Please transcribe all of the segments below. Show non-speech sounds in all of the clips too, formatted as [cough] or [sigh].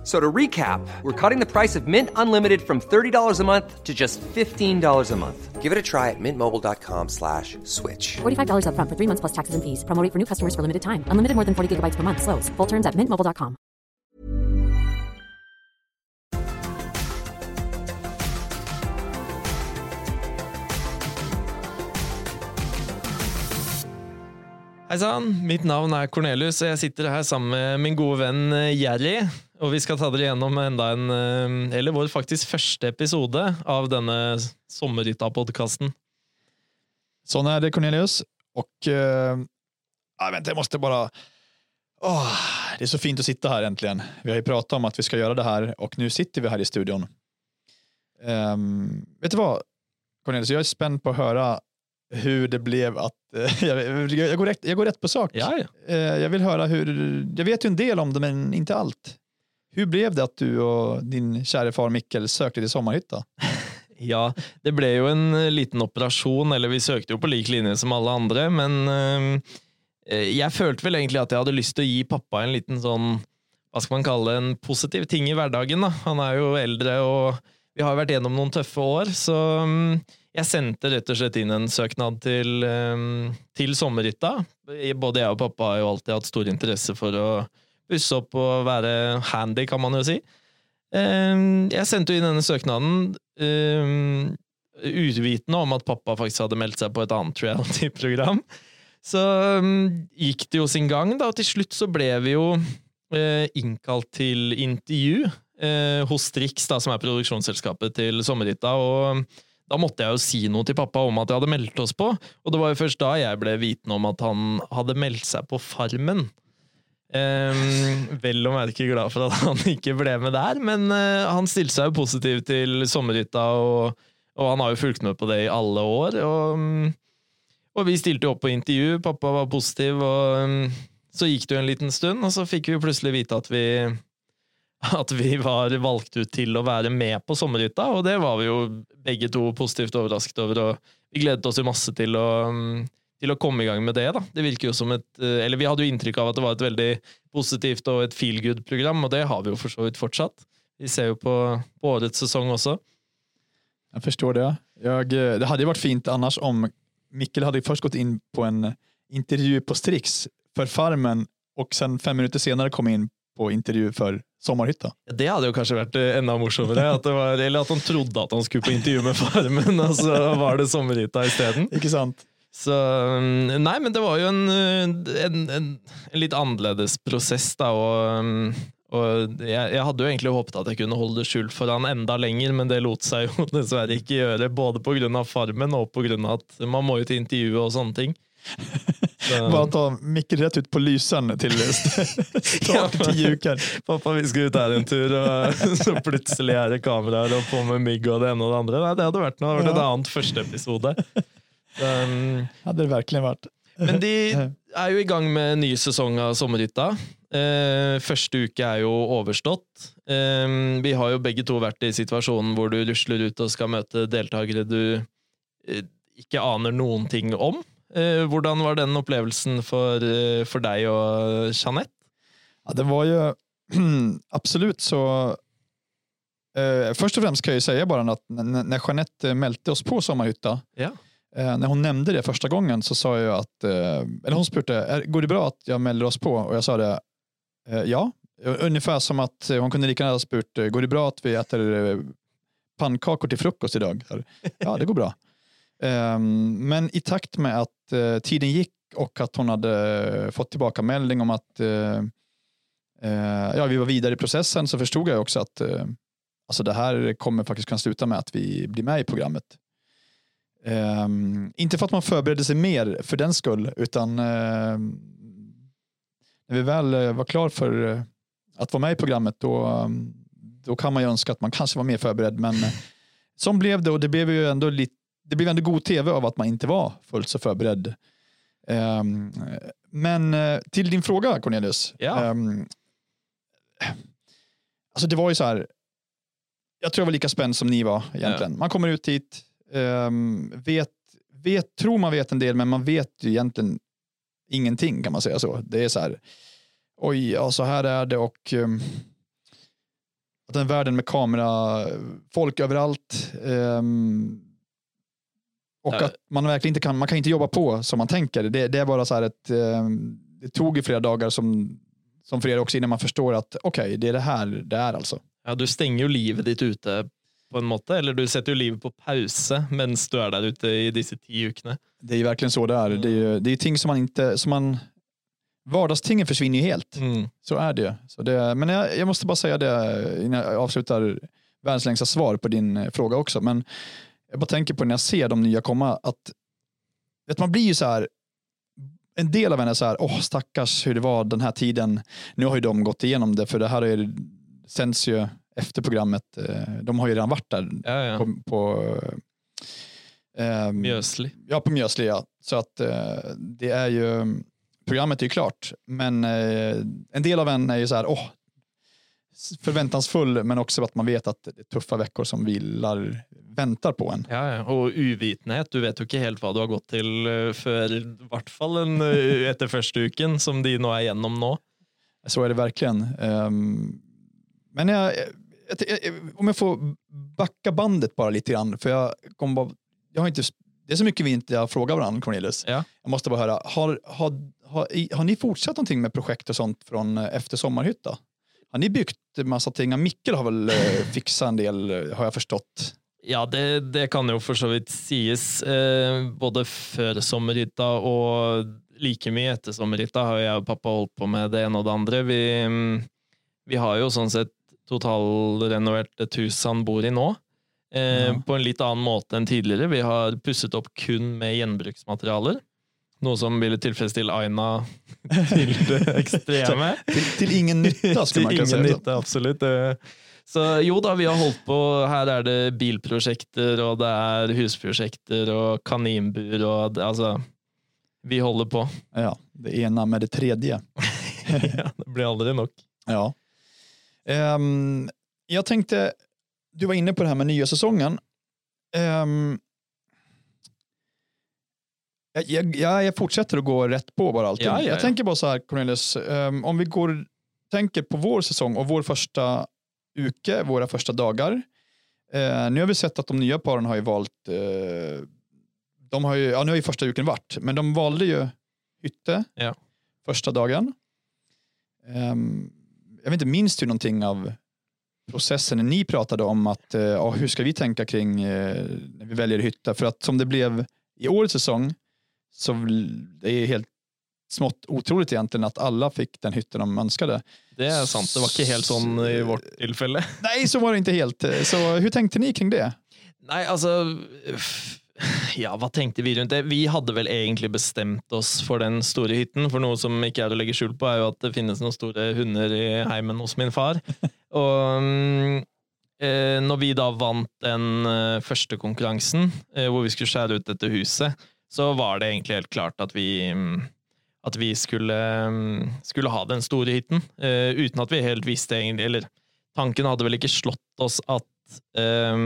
F- So to recap, we're cutting the price of Mint Unlimited from $30 a month to just $15 a month. Give it a try at mintmobile.com slash switch. $45 upfront for three months plus taxes and fees. Promo rate for new customers for limited time. Unlimited more than 40 gigabytes per month. Slows. Full terms at mintmobile.com. Hei sann, mitt navn er Cornelius, og jeg sitter her sammen med min gode venn eh, Jerry. Og vi skal ta dere gjennom enda en, eh, eller vår faktisk første episode av denne Sommerhytta-podkasten. Sån är det Cornelius. Och ja, vänta, jag måste bara... Åh, det är så fint att sitta här äntligen. Vi har ju pratat om att vi ska göra det här och nu sitter vi här i studion. Ehm, vet du vad Cornelius, jag är spänd på att höra hur det blev att... eh, [laughs] jag, jag, går rätt, jag går rätt på sak. Ja, ja. Eh, jag vill höra hur... Jag vet ju en del om det men inte allt. Hur blev det att du och din kära far Mikkel sökte till sommarhytta? [laughs] Ja, det blev ju en eh, liten operation, eller vi sökte ju på lik linje som alla andra, men ehm, eh, jag följde väl egentligen att jag hade lust att ge pappa en liten sån, vad ska man kalla det, en positiv ting i vardagen. Då. Han är ju äldre och vi har varit igenom några tuffa år, så ehm, jag jeg sendte rett slett in en söknad till, eh, til. Både jag och pappa har ju alltid haft stor intresse för att pusse opp og være handy, kan man jo si. Ehm, jeg sendte jo inn denne søknaden ehm, uvitende om at pappa faktisk hadde meldt seg på et annet reality-program. Så ehm, gikk det jo sin gang, da, og til slutt så ble vi jo eh, innkalt til intervju eh, hos Strix, da, som er produksjonsselskapet til Sommerhytta. og da måtte jeg jo si noe til pappa om at jeg hadde meldt oss på, og det var jo først da jeg ble vitende om at han hadde meldt seg på Farmen. Um, vel å merke glad for at han ikke ble med der, men uh, han stilte seg jo positiv til sommerhytta, og, og han har jo fulgt med på det i alle år. Og, mm, og vi stilte jo opp på intervju, pappa var positiv, og um, så gikk det jo en liten stund, og så fikk vi jo plutselig vite at vi at vi var valgt ut til å være med på sommerhytta, og det var vi jo begge to positivt overrasket over, og vi gledet oss jo masse til å, mm, til å komme i gang med det. da. Det virker jo som et, eh, eller Vi hadde jo inntrykk av at det var et veldig positivt og et feel good-program, og det har vi jo for så vidt fortsatt. Vi ser jo på, på årets sesong også. Jag förstår det. Jag, eh, det hade ju varit fint annars om Mikkel hade först gått in på en intervju på Strix för Farmen och sen fem minuter senare kom in på intervju för Sommarhytta. Det hadde jo kanskje vært eh, enda morsommere. At det var, eller at han trodde at han skulle på intervju med Farmen, og [laughs] så var det sommerhytta isteden. Sant? Så mm, Nei, men det var jo en, eh, en, en, en litt annerledes prosess, da. Og, mm, og jeg, jeg hadde jo egentlig håpet at jeg kunne holde det skjult for han enda lenger, men det lot seg jo [laughs] dessverre ikke gjøre. Både pga. Farmen og pga. at man må jo til intervju og sånne ting. Så, [laughs] Bara ta Mikkel rätt ut på lysen till [laughs] Jukar. Pappa, vi skal ut her en tur, og så plutselig er det kameraer og på med mygg og det ene og det andre. Nei, det hadde vært noe. Det hadde vært et annet første episode. Um, Hade det verkligen varit. Men de er jo i gang med en ny sesong av Sommerhytta. Eh, første uke er jo overstått. Eh, vi har jo begge to vært i situasjonen hvor du rusler ut og skal møte deltakere du eh, ikke aner noen ting om. Eh, hvordan var den opplevelsen for, eh, for deg og Jeanette? Ja, det var ju [clears throat] absolut så. Eh, först och främst kan jag ju säga bara att när, när Jeanette mälte oss på Sommarhytta, Ja eh, när hon nämnde det första gången så sa jag att, eh, eller hon spurte, går det bra att jag mäler oss på? Och jag sa det, eh, ja. Eh, ungefär som att hon kunde lika gärna ha spurt, eh, går det bra att vi äter eh, pannkakor till frukost idag? Ja, det går bra. Ehm, men i takt med att eh, tiden gick och att hon hade fått tillbaka melding om att eh, ja, vi var vidare i processen så förstod jag också att eh, alltså det här kommer faktiskt kunna sluta med att vi blir med i programmet. Ehm, inte för att man förberedde sig mer för den skull, utan eh, när vi väl eh, var klar för eh, att vara med i programmet då, eh, då kan man ju önska att man kanske var mer förberedd. Men eh, som blev det och det blev ju ändå lite det blev ändå god tv av att man inte var fullt så förberedd. Ehm, men till din fråga Cornelius. Ja. Ehm, alltså det var ju så här, jag tror jag var lika spänd som ni var egentligen. Man kommer ut hit, ehm, vet, vet, tror man vet en del, men man vet ju egentligen ingenting kan man säga så. Det är så här, oj, ja så här är det och um, att den världen med kamera, folk överallt. ehm, och Ja. att man verkligen inte kan, man kan inte jobba på som man tänker. Det, det är bara så här ett, ehm, det tog ju flera dagar som, som för er också innan man förstår att okej, det är det här det är alltså. Ja, du stenger jo livet ditt ute på en måte, eller du setter jo livet på pause mens du er der ute i disse ti ukene. Det är ju verkligen så det är. Det är ju det är ting som man inte, som man, vardagstingen försvinner ju helt. Mm. Så är det ju. Det men jag, jag måste bara säga det innan jag avslutar världens längsta svar på din eh, fråga också. Men jag bara tänker på när jag ser de nya komma att vet, man blir ju så här en del av en är så här, åh stackars hur det var den här tiden. Nu har ju de gått igenom det för det här är, sänds ju efter programmet. eh, De har ju redan varit där Ja, ja. på, på eh, Mjøsli. Ja, på Mjösli ja. Så att eh, det är ju, programmet är ju klart, men eh, en del av en är ju så här, åh, förväntansfull, men också att man vet att det är tuffa veckor som vilar, väntar på en. Ja. Og uvitenhet. Du vet jo ikke helt hva du har gått til eh, før i hvert fall en, eh, [laughs] etter første uken, som de nå er gjennom nå. Så är det verkligen. Ehm, men jag, om jag får backa bandet bara lite grann, för jag kommer bara, jag har inte, det är så mycket vi inte har frågat varandra, Cornelius. Ja. Jag måste bara höra, har, har, har, har ni fortsatt någonting med projekt och sånt från eh, efter sommarhytta? Har ni byggt en massa ting? Mikkel har väl eh, [laughs] fixat en del, eh, har jag förstått. Ja, det, det kan jo for så vidt sies. Eh, både før sommerhytta og like mye etter sommerhytta har jeg og pappa holdt på med det ene og det andre. Vi, mm, vi har jo sånn sett totalrenovert et hus han bor i nå. Eh, Ja. På en litt annen måte enn tidligere. Vi har pusset opp kun med gjenbruksmaterialer. Noe som ville tilfredsstille Aina [laughs] til det ekstreme. [laughs] Till, till ingen nytta skulle man Til ingen säga. nytte, absolutt. Så jo da, vi har holdt på. Her er det bilprosjekter, og det er husprosjekter og kaninbur og det- Altså, vi holder på. Ja, det ena med det tredje. [laughs] ja, det blir aldri nok. Ja. Ehm, jag tänkte, du var inne på det här med nya säsongen. Ehm, jag, jag, jag fortsätter att gå rätt på bara allting. Ja, ja, ja. Jag tänker bara så här Cornelius, ehm, om vi går, tänker på vår säsong och vår första uke, våra första dagar. Eh, nu har vi sett att de nya paren har ju valt, eh, de har ju, ja nu har ju första uken varit, men de valde ju hytte första dagen. Ehm, jag vet inte, minns du någonting av processen när ni pratade om att eh, hur ska vi tänka kring eh, när vi väljer hytta? För att som det blev i årets säsong så det är helt smått otroligt egentligen att alla fick den hytten de önskade. Det er sant. Det var ikke helt sånn i vårt tilfelle. Nej, så var det inte helt. Så hur tänkte ni kring det? Nei, altså f- Ja, hva tenkte vi rundt det? Vi hadde vel egentlig bestemt oss for den store hytten. For noe som ikke er å legge skjul på, er jo at det finnes noen store hunder i heimen hos min far. [laughs] Og mm, eh, når vi da vant den eh, første konkurransen, eh, hvor vi skulle skjære ut dette huset, så var det egentlig helt klart at vi mm, at vi skulle, mm, skulle ha den store hytten, eh, uten at vi helt visste egentlig Eller tanken hadde vel ikke slått oss at eh,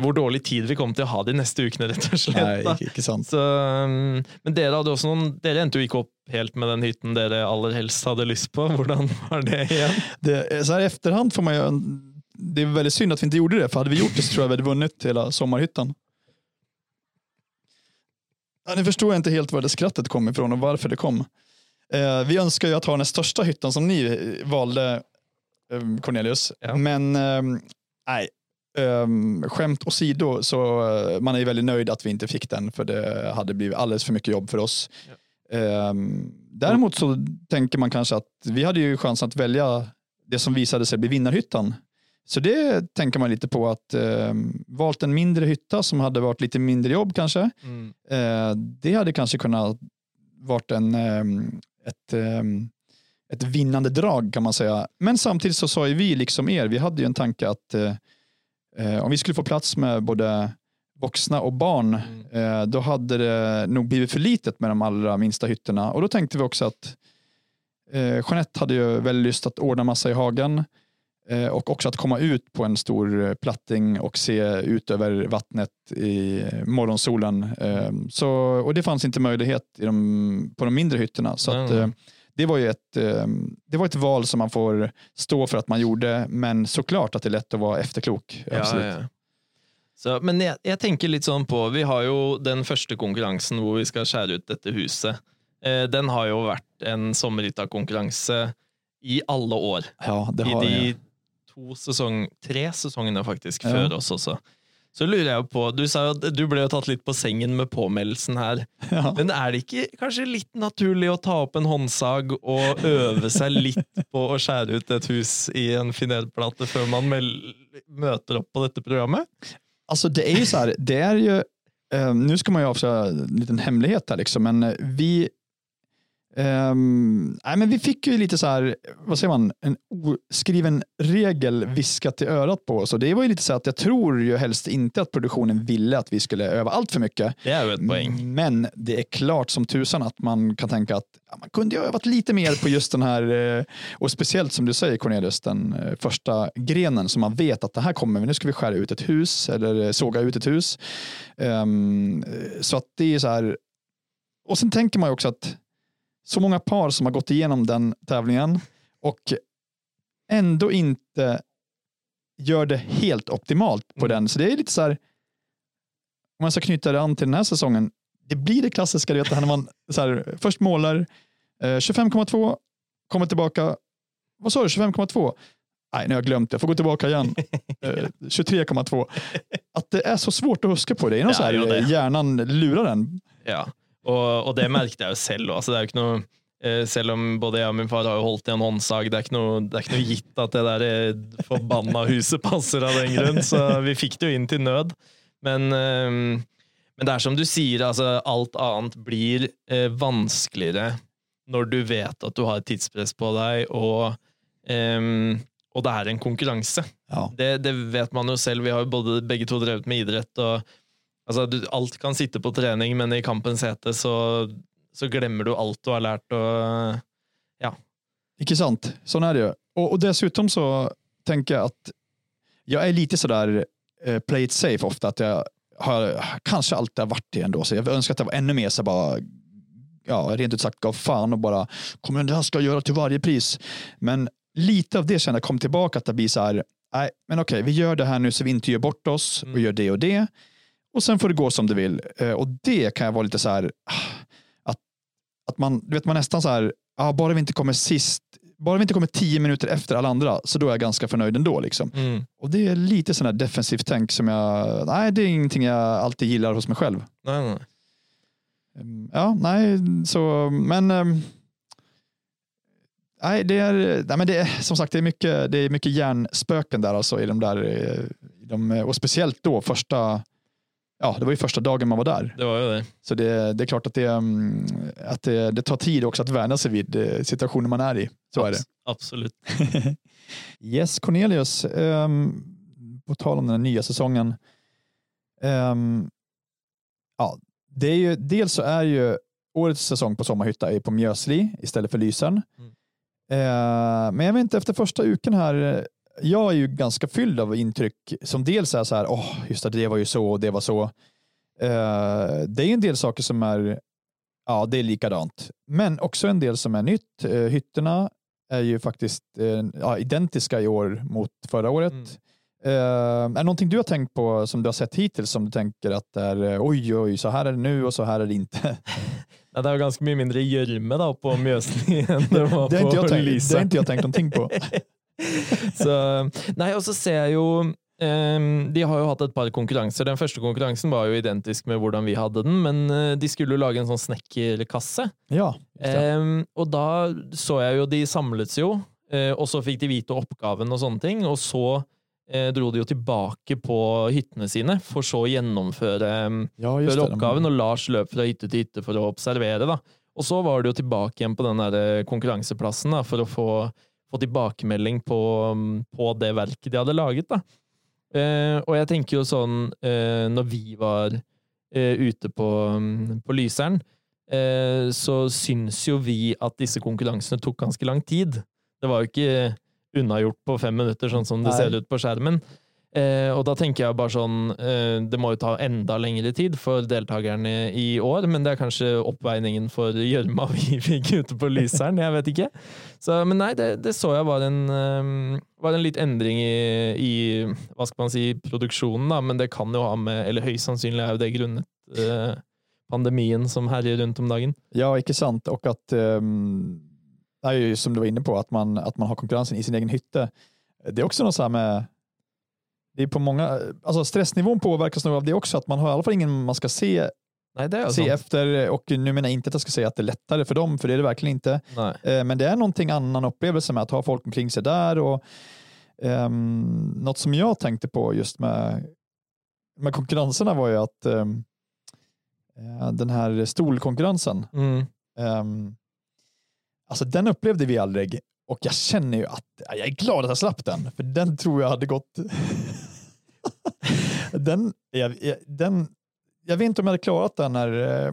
hvor dårlig tid vi kom til å ha de neste ukene, rett og slett. Da. inte sant. Så, um, men dere hadde også noen Dere endte jo ikke opp helt med den hytten dere aller helst hadde lyst på. Hvordan var det igjen? Det, så här i efterhand får man ju, det är väldigt synd att vi inte gjorde det, för hade vi gjort det så tror jag vi hade vunnit hela sommarhyttan. Ja, nu förstår jag inte helt var det skrattet kom ifrån och varför det kom. Eh, vi önskar ju att ha den största hyttan som ni eh, valde, eh, Cornelius. Ja. Men eh, nej, eh, skämt åsido så eh, man är ju väldigt nöjd att vi inte fick den för det hade blivit alldeles för mycket jobb för oss. Eh, däremot så tänker man kanske att vi hade ju chansen att välja det som visade sig bli vinnarhyttan. Så det tänker man lite på att eh, valt en mindre hytta som hade varit lite mindre jobb kanske. Mm. Eh, det hade kanske kunnat varit en, eh, ett, eh, ett vinnande drag kan man säga. Men samtidigt så sa ju vi, liksom er, vi hade ju en tanke att eh, eh, om vi skulle få plats med både vuxna och barn, eh, då hade det nog blivit för litet med de allra minsta hytterna. Och då tänkte vi också att eh, Jeanette hade ju väldigt lust att ordna massa i hagen. Eh, och också att komma ut på en stor platting och se ut över vattnet i morgonsolen. Eh, så, och det fanns inte möjlighet i de, på de mindre hytterna. Så att, Mm. eh, det var ju ett, eh, det var ett val som man får stå för att man gjorde, men såklart att det är lätt att vara efterklok. Absolut. Ja, ja. Så, men jeg, jeg tenker litt sånn på Vi har jo den første konkurransen hvor vi skal skjære ut dette huset. Eh, den har jo vært en sommerhytta-konkurranse i alle år. Ja, det I har de jag. to sesong, tre sesongene faktisk Ja. før oss også. Så lurer jeg på, Du sa jo at du ble jo tatt litt på sengen med påmeldelsen her. [laughs] Ja. Men er det ikke kanskje litt naturlig å ta opp en håndsag og øve seg litt på å skjære ut et hus i en finerplate før man møter opp på dette programmet? Alltså det är ju så här, det är ju, eh, nu ska man ju avslöja en liten hemlighet här liksom, men eh, vi ehm, nej, men vi fick ju lite så här, vad säger man, en oskriven regel viskat i örat på oss. Och det var ju lite så att jag tror ju helst inte att produktionen ville att vi skulle öva allt för mycket. Det er jo et poeng. Men det är klart som tusan att man kan tänka att ja, man kunde ju ha övat lite mer på just den här, eh, och speciellt som du säger Cornelius, den eh, första grenen som man vet att det här kommer nu ska vi skära ut ett hus eller eh, såga ut ett hus. Ehm, så att det är så här, och sen tänker man ju också att så många par som har gått igenom den tävlingen och ändå inte gör det helt optimalt på Mm. den. Så det är lite så här, om man ska knyta det an till den här säsongen, det blir det klassiska, du vet, när man så här, först målar eh, 25,2, kommer tillbaka, vad sa du, 25,2? Nej, nu har jag glömt det, jag får gå tillbaka igen. [laughs] Eh, 23,2. Att det är så svårt att huska på det. Är något Ja, så här, hjärnan lurar en. Ja, og, og det merket jeg jo selv også. Det er jo ikke noe eh, selv om både jeg og min far har jo holdt i en håndsag, det er ikke noe, det er ikke noe gitt at det der eh, forbanna huset passer av den grunn, så vi fikk det jo inn til nød. Men, eh, men det er som du sier, altså, alt annet blir eh, vanskeligere når du vet at du har tidspress på deg, og, og det er en konkurranse. Ja. Det, det vet man jo selv. Vi har jo både, begge to drevet med idrett. og altså, du, Alt kan sitte på trening, men i kampens hete så, så glemmer du alt du har lært. Og, Icke sant, sån är det ju. Och, och dessutom så tänker jag att jag är lite sådär eh, play it safe ofta, att jag har kanske alltid har varit det ändå, så jag önskar att det var ännu mer så bara ja, rent ut sagt gav fan och bara kommer det här ska jag göra till varje pris. Men lite av det känner jag kom tillbaka att det blir så här, nej, men okej, vi gör det här nu så vi inte gör bort oss och Mm. gör det och det. Och sen får det gå som det vill. Eh, Och det kan jag vara lite så här, ah, att, att man, du vet, man nästan så här, ah, bara vi inte kommer sist, bara vi inte kommer tio minuter efter alla andra, så då är jag ganska förnöjd ändå. Liksom. mm, Och det är lite sån här defensivt tänk som jag, nej, det är ingenting jag alltid gillar hos mig själv. nei, nei. Mm, Ja, nej, så, men ehm, nej, det är, nej, men det är som sagt, det är mycket, det är mycket hjärnspöken där alltså i de där, eh, i de, och speciellt då första, ja, det var ju första dagen man var där. Det var det. Så det, det är klart att, det, mm, att det, det tar tid också att vänja sig vid eh, situationen man är i. Så är det. Abs- Absolutt. [laughs] Yes, Cornelius. ehm, på tal om den nya säsongen. ehm, ja, det är ju, dels så är ju årets säsong på Sommarhytta är på Mjösli istället för Lysern. Mm. Eh, men jag vet inte, efter första uken här, jag är ju ganska fylld av intryck som dels är så här, åh, just det, det var ju så och det var så. Eh, det är ju en del saker som är, ja, det är likadant. Men också en del som är nytt. Eh, hytterna är ju faktiskt ja, identiska i år mot förra året. Mm. Är det någonting du har tänkt på som du har sett hittills som du tänker att det är oj, oj, så här är det nu och så här är det inte? [laughs] Nei, det jo ganske mye mindre gjørme på Mjøsli enn [laughs] det var Det det har inte jag tänkt någonting på. [laughs] [laughs] Så, nei, og så ser jeg jo ehm, De har jo hatt et par konkurranser. Den første konkurransen var jo identisk med hvordan vi hadde den, men eh, de skulle jo lage en sånn snekkerkasse. Ja. Ehm, og da så jeg jo de samlet jo, eh, og så fikk de vite oppgaven og sånne ting, og så eh, dro de jo tilbake på hyttene sine, for så å gjennomføre ehm, ja, oppgaven, og Lars løp fra hytte til hytte for å observere. da. Og så var det jo tilbake igjen på den der konkurranseplassen da, for å få, få tilbakemelding på, på det verket de hadde laget. da. Eh, og jeg tenker jo sånn, eh, når vi var eh, ute på, mm, på Lyseren, så syns jo vi at disse konkurransene tok ganske lang tid. Det var jo ikke unnagjort på fem minutter, sånn som det Nei. ser ut på skjermen. Eh, og da tenker jeg bare sånn eh, Det må jo ta enda lengre tid for deltakerne i år, men det er kanskje oppveiningen for gjørma vi [laughs] fikk ute på Lyseren, jeg vet ikke. Så, men nei, det, det så jeg var en, um, var en litt endring i, i hva skal man si, produksjonen, da, men det kan jo ha med Eller høyst sannsynlig er jo det grunnet uh, eh, pandemien som herjer rundt om dagen. Ja, ikke sant. Och att um, det är ju som du var inne på, att man, at man har konkurrensen i sin egen hytte. Det är också något så med det är på många, alltså stressnivån påverkas nog av det också, att man har i alla fall ingen man ska se, jo se efter. Och nu menar jag inte att jag ska säga att det är lättare för dem, för det är det verkligen inte. Nei. Eh, Men det är någonting annan upplevelse med att ha folk omkring sig där. Och, um, något som jag tänkte på just med, med konkurrenserna var ju att eh, den här stolkonkurrensen, Mm. ehm, alltså den upplevde vi aldrig. Och jag känner ju att jag är glad att jag slapp den, för den tror jag hade gått... [laughs] den, jag, den, jag vet inte om jag hade klarat den när eh,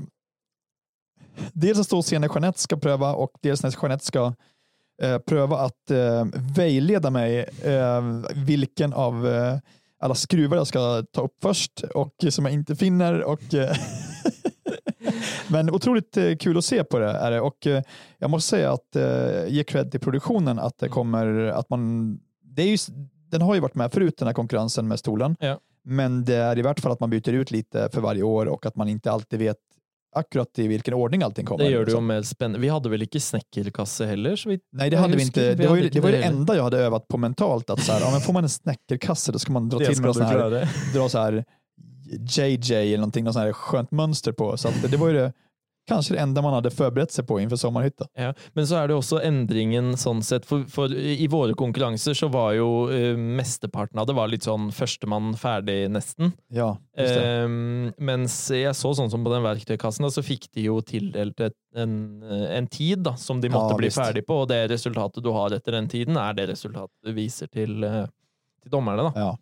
dels att stå och se när Jeanette ska pröva och dels när Jeanette ska eh, pröva att eh, vägleda mig eh, vilken av eh, alla skruvar jag ska ta upp först och som jag inte finner. Och, eh, [laughs] Men otroligt eh, kul att se på det är det och eh, jag måste säga att eh, ge cred till produktionen att det kommer att man det är ju, den har ju varit med förut den här konkurrensen med stolen Ja. men det är i vart fall att man byter ut lite för varje år och att man inte alltid vet akkurat i vilken ordning allting kommer. Det det jo Så- mer spennende. Vi hadde vel ikke snekkerkasse heller, så vidt Nej, det hade vi inte. vi Det var hade ju inte det, var ju det enda jag hade övat på mentalt. Att så här, ja, men får man en snäckerkasse då ska man dra Det till med du sån här, dra så här JJ eller någonting, något sånt här skönt mönster på. Så att det var ju det, kanske det enda man hade förberett sig på inför sommarhytta. Ja, men så er det også endringen sånn sett, for, for i våre konkurranser så var jo eh, mesteparten av det var litt sånn førstemann ferdig, nesten. Ja, just det. Ehm, mens jeg så sånn som på den verktøykassen, da, så fikk de jo tildelt et, en, en tid da, som de Ja, måtte bli ferdig på, og det resultatet du har etter den tiden, er det resultatet du viser til, eh, til dommerne. da. Ja.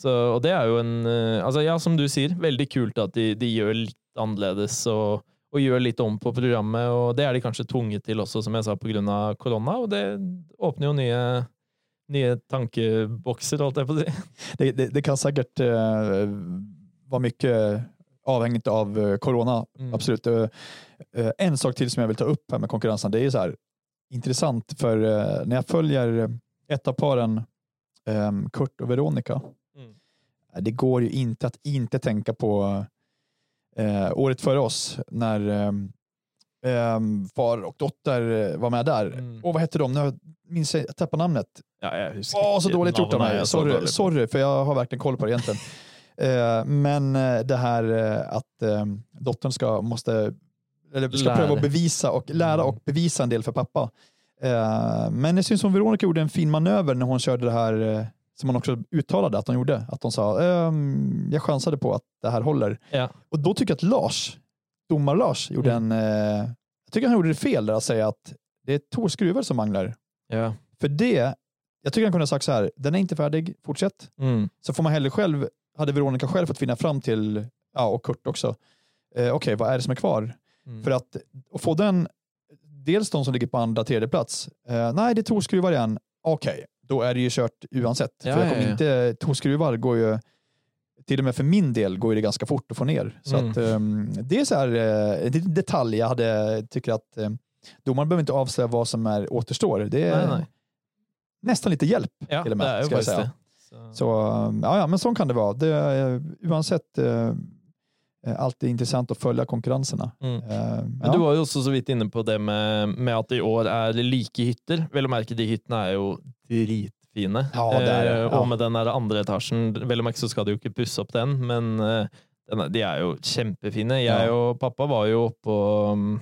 Så, og det er jo en eh, altså Ja, som du sier, veldig kult at de, de gjør litt annerledes og, og gjør litt om på programmet. Og det er de kanskje tvunget til også, som jeg sa, pga. korona. Og det åpner jo nye, nye tankebokser, holdt jeg på å si. [laughs] Det, det, det kan säkert eh, vara mycket avhängigt av eh, corona. Mm. Absolut. En sak till som jag vill ta upp här med konkurrensen, det är så här intressant för när jag följer ett av paren, eh, Kurt och Veronica, det går ju inte att inte tänka på eh, året före oss när eh, eh, far och dotter eh, var med där. Mm. Och vad hette de? Nu jag- minns jag, jag tappar namnet. Ja, husker Åh, så dåligt gjort av mig. Sorry, sorry, för jag har verkligen koll på det egentligen. [laughs] Eh, Men eh, det här eh, att eh, dottern ska, måste, eller ska Lära. pröva att bevisa och lära och bevisa en del för pappa. Eh, Men det syns som Veronica gjorde en fin manöver när hon körde det här eh, som hon också uttalade att hon gjorde. Att hon sa, ehm, jag chansade på att det här håller. Ja. Och då tycker jag att Lars, domar-Lars, gjorde Mm. en, eh, jag tycker han gjorde det fel där att säga att det är två skruvar som manglar. Ja. För det, jag tycker han kunde ha sagt så här, den är inte färdig, fortsätt. Mm. Så får man hellre själv, hade Veronica själv fått finna fram till, ja och Kurt också, eh, okej vad är det som är kvar? Mm. För att och få den, dels de som ligger på andra, tredje plats, eh, nej det är två skruvar igen, okej, då är det ju kört oavsett. Ja, för jag kommer ja, ja. inte, två skruvar går ju, till och med för min del går det ganska fort att få ner. Så Mm. att, ehm, det är så här, eh, en liten detalj jag hade, tycker att eh, domaren behöver inte avslöja vad som är, återstår. Det är Nej, nej. nästan lite hjälp Ja, till och det med, ska jag säga. det. Så. Så ja, ja, men så kan det vara. Det är, oavsett eh, alltid intressant att följa konkurrenserna. Mm. Eh, Men ja. Du var jo også så vidt inne på det med, med at det i år er like hytter. Vel å merke, de hyttene er jo dritfine. Ja, det er. Eh, Ja. Og med den der andre etasjen, vel å merke så skal de jo ikke pusse opp den, men eh, den de er jo kjempefine. Jeg Ja. og pappa var jo oppe og,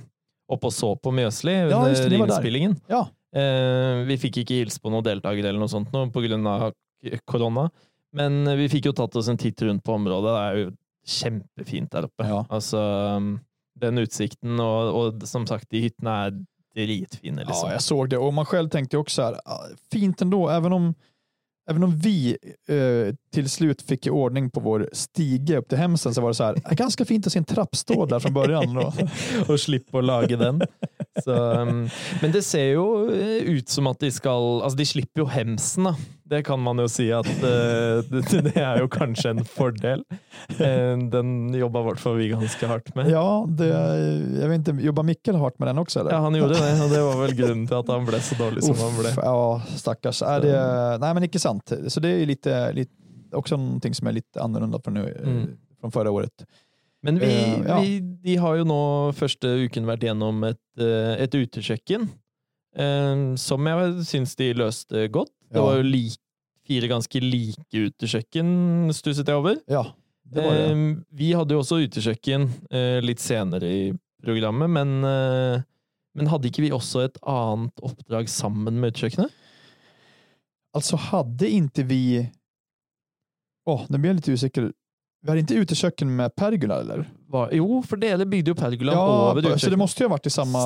oppe og så på Mjøsli Ja, under innspillingen. Ja. Eh, vi fikk ikke hilse på noen deltakere eller noe sånt nå på grunn av korona, men vi fikk jo tatt oss en titt rundt på området. Det er jo kjempefint der oppe. Ja. Altså, um, den utsikten och, och som sagt, de hyttene är dritfina. Liksom. Ja, jag såg det och man själv tänkte också så här, ah, fint ändå, även om, även om vi eh, till slut fick i ordning på vår stige upp till hemsen så var det så här, ah, ganska fint att se en trappstå där från början. [laughs] Och slippa laga den. Så, um, men det ser jo eh, ut som at de skal Altså, de slipper jo hemsen, da. Det kan man jo si at uh, det, det er jo kanskje en fordel. Uh, den jobba i hvert fall vi ganske hardt med. Ja, det, jag vet inte, jobbar Mikkel hardt med den också? Eller? Ja, han gjorde det, og det var vel grunnen til at han ble så dårlig som han ble. Uff, ja, stackars. Är det, nej, men inte sant. Så det är ju lite, lite, också någonting som är lite annorlunda från, nu, Mm. från förra året. Men vi, Eh, ja. vi, de har jo nå første uken vært gjennom et, eh, et utekjøkken, eh, som jeg syns de løste godt. Det var jo lik, fire ganske like utekjøkken, stusset jeg over. Ja, det var det. Vi hadde jo også utekjøkken litt senere i programmet, men, men hadde ikke vi også et annet oppdrag sammen med utekjøkkenet? Alltså hade inte vi... Åh, nu blir jag lite osäker. Vi hade inte uteköken med pergola eller? Var, jo, for dere bygde jo pergolaen Ja, over så det måste ju ha varit i samma,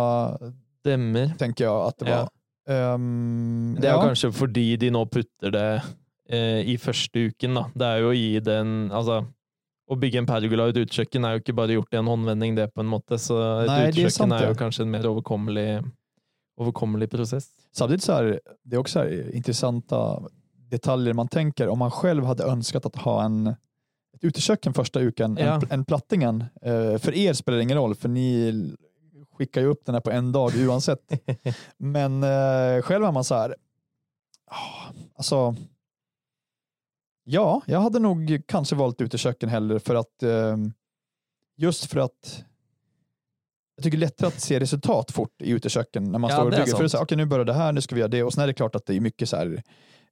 Stemmer. tänker jag att det Ja. var. Ehm, Det jo ja. kanskje fordi de nå putter det eh, i første uken, da. Det jo å gi den Altså, å bygge en pergola og et utekjøkken er jo ikke bare gjort i en håndvending, det, på en måte. Så et Nei, det er utekjøkken sant, er, jo det. kanskje en mer overkommelig, overkommelig prosess. Samtidigt så här, det är också här intressanta detaljer man tänker om man själv hade önskat att ha en ett uteköken första uken Ja. än, än plattingen. Eh, för er spelar det ingen roll för ni skickar ju upp den här på en dag oavsett. [laughs] Men eh, själv är man så här, ah, alltså ja, jag hade nog kanske valt uteköken hellre för att eh, just för att jag tycker det är lättare att se resultat fort i uteköken när man Ja, står och bygger. För det är sant. så här, okej nu börjar det här, nu ska vi göra det och sen är det klart att det är mycket så här,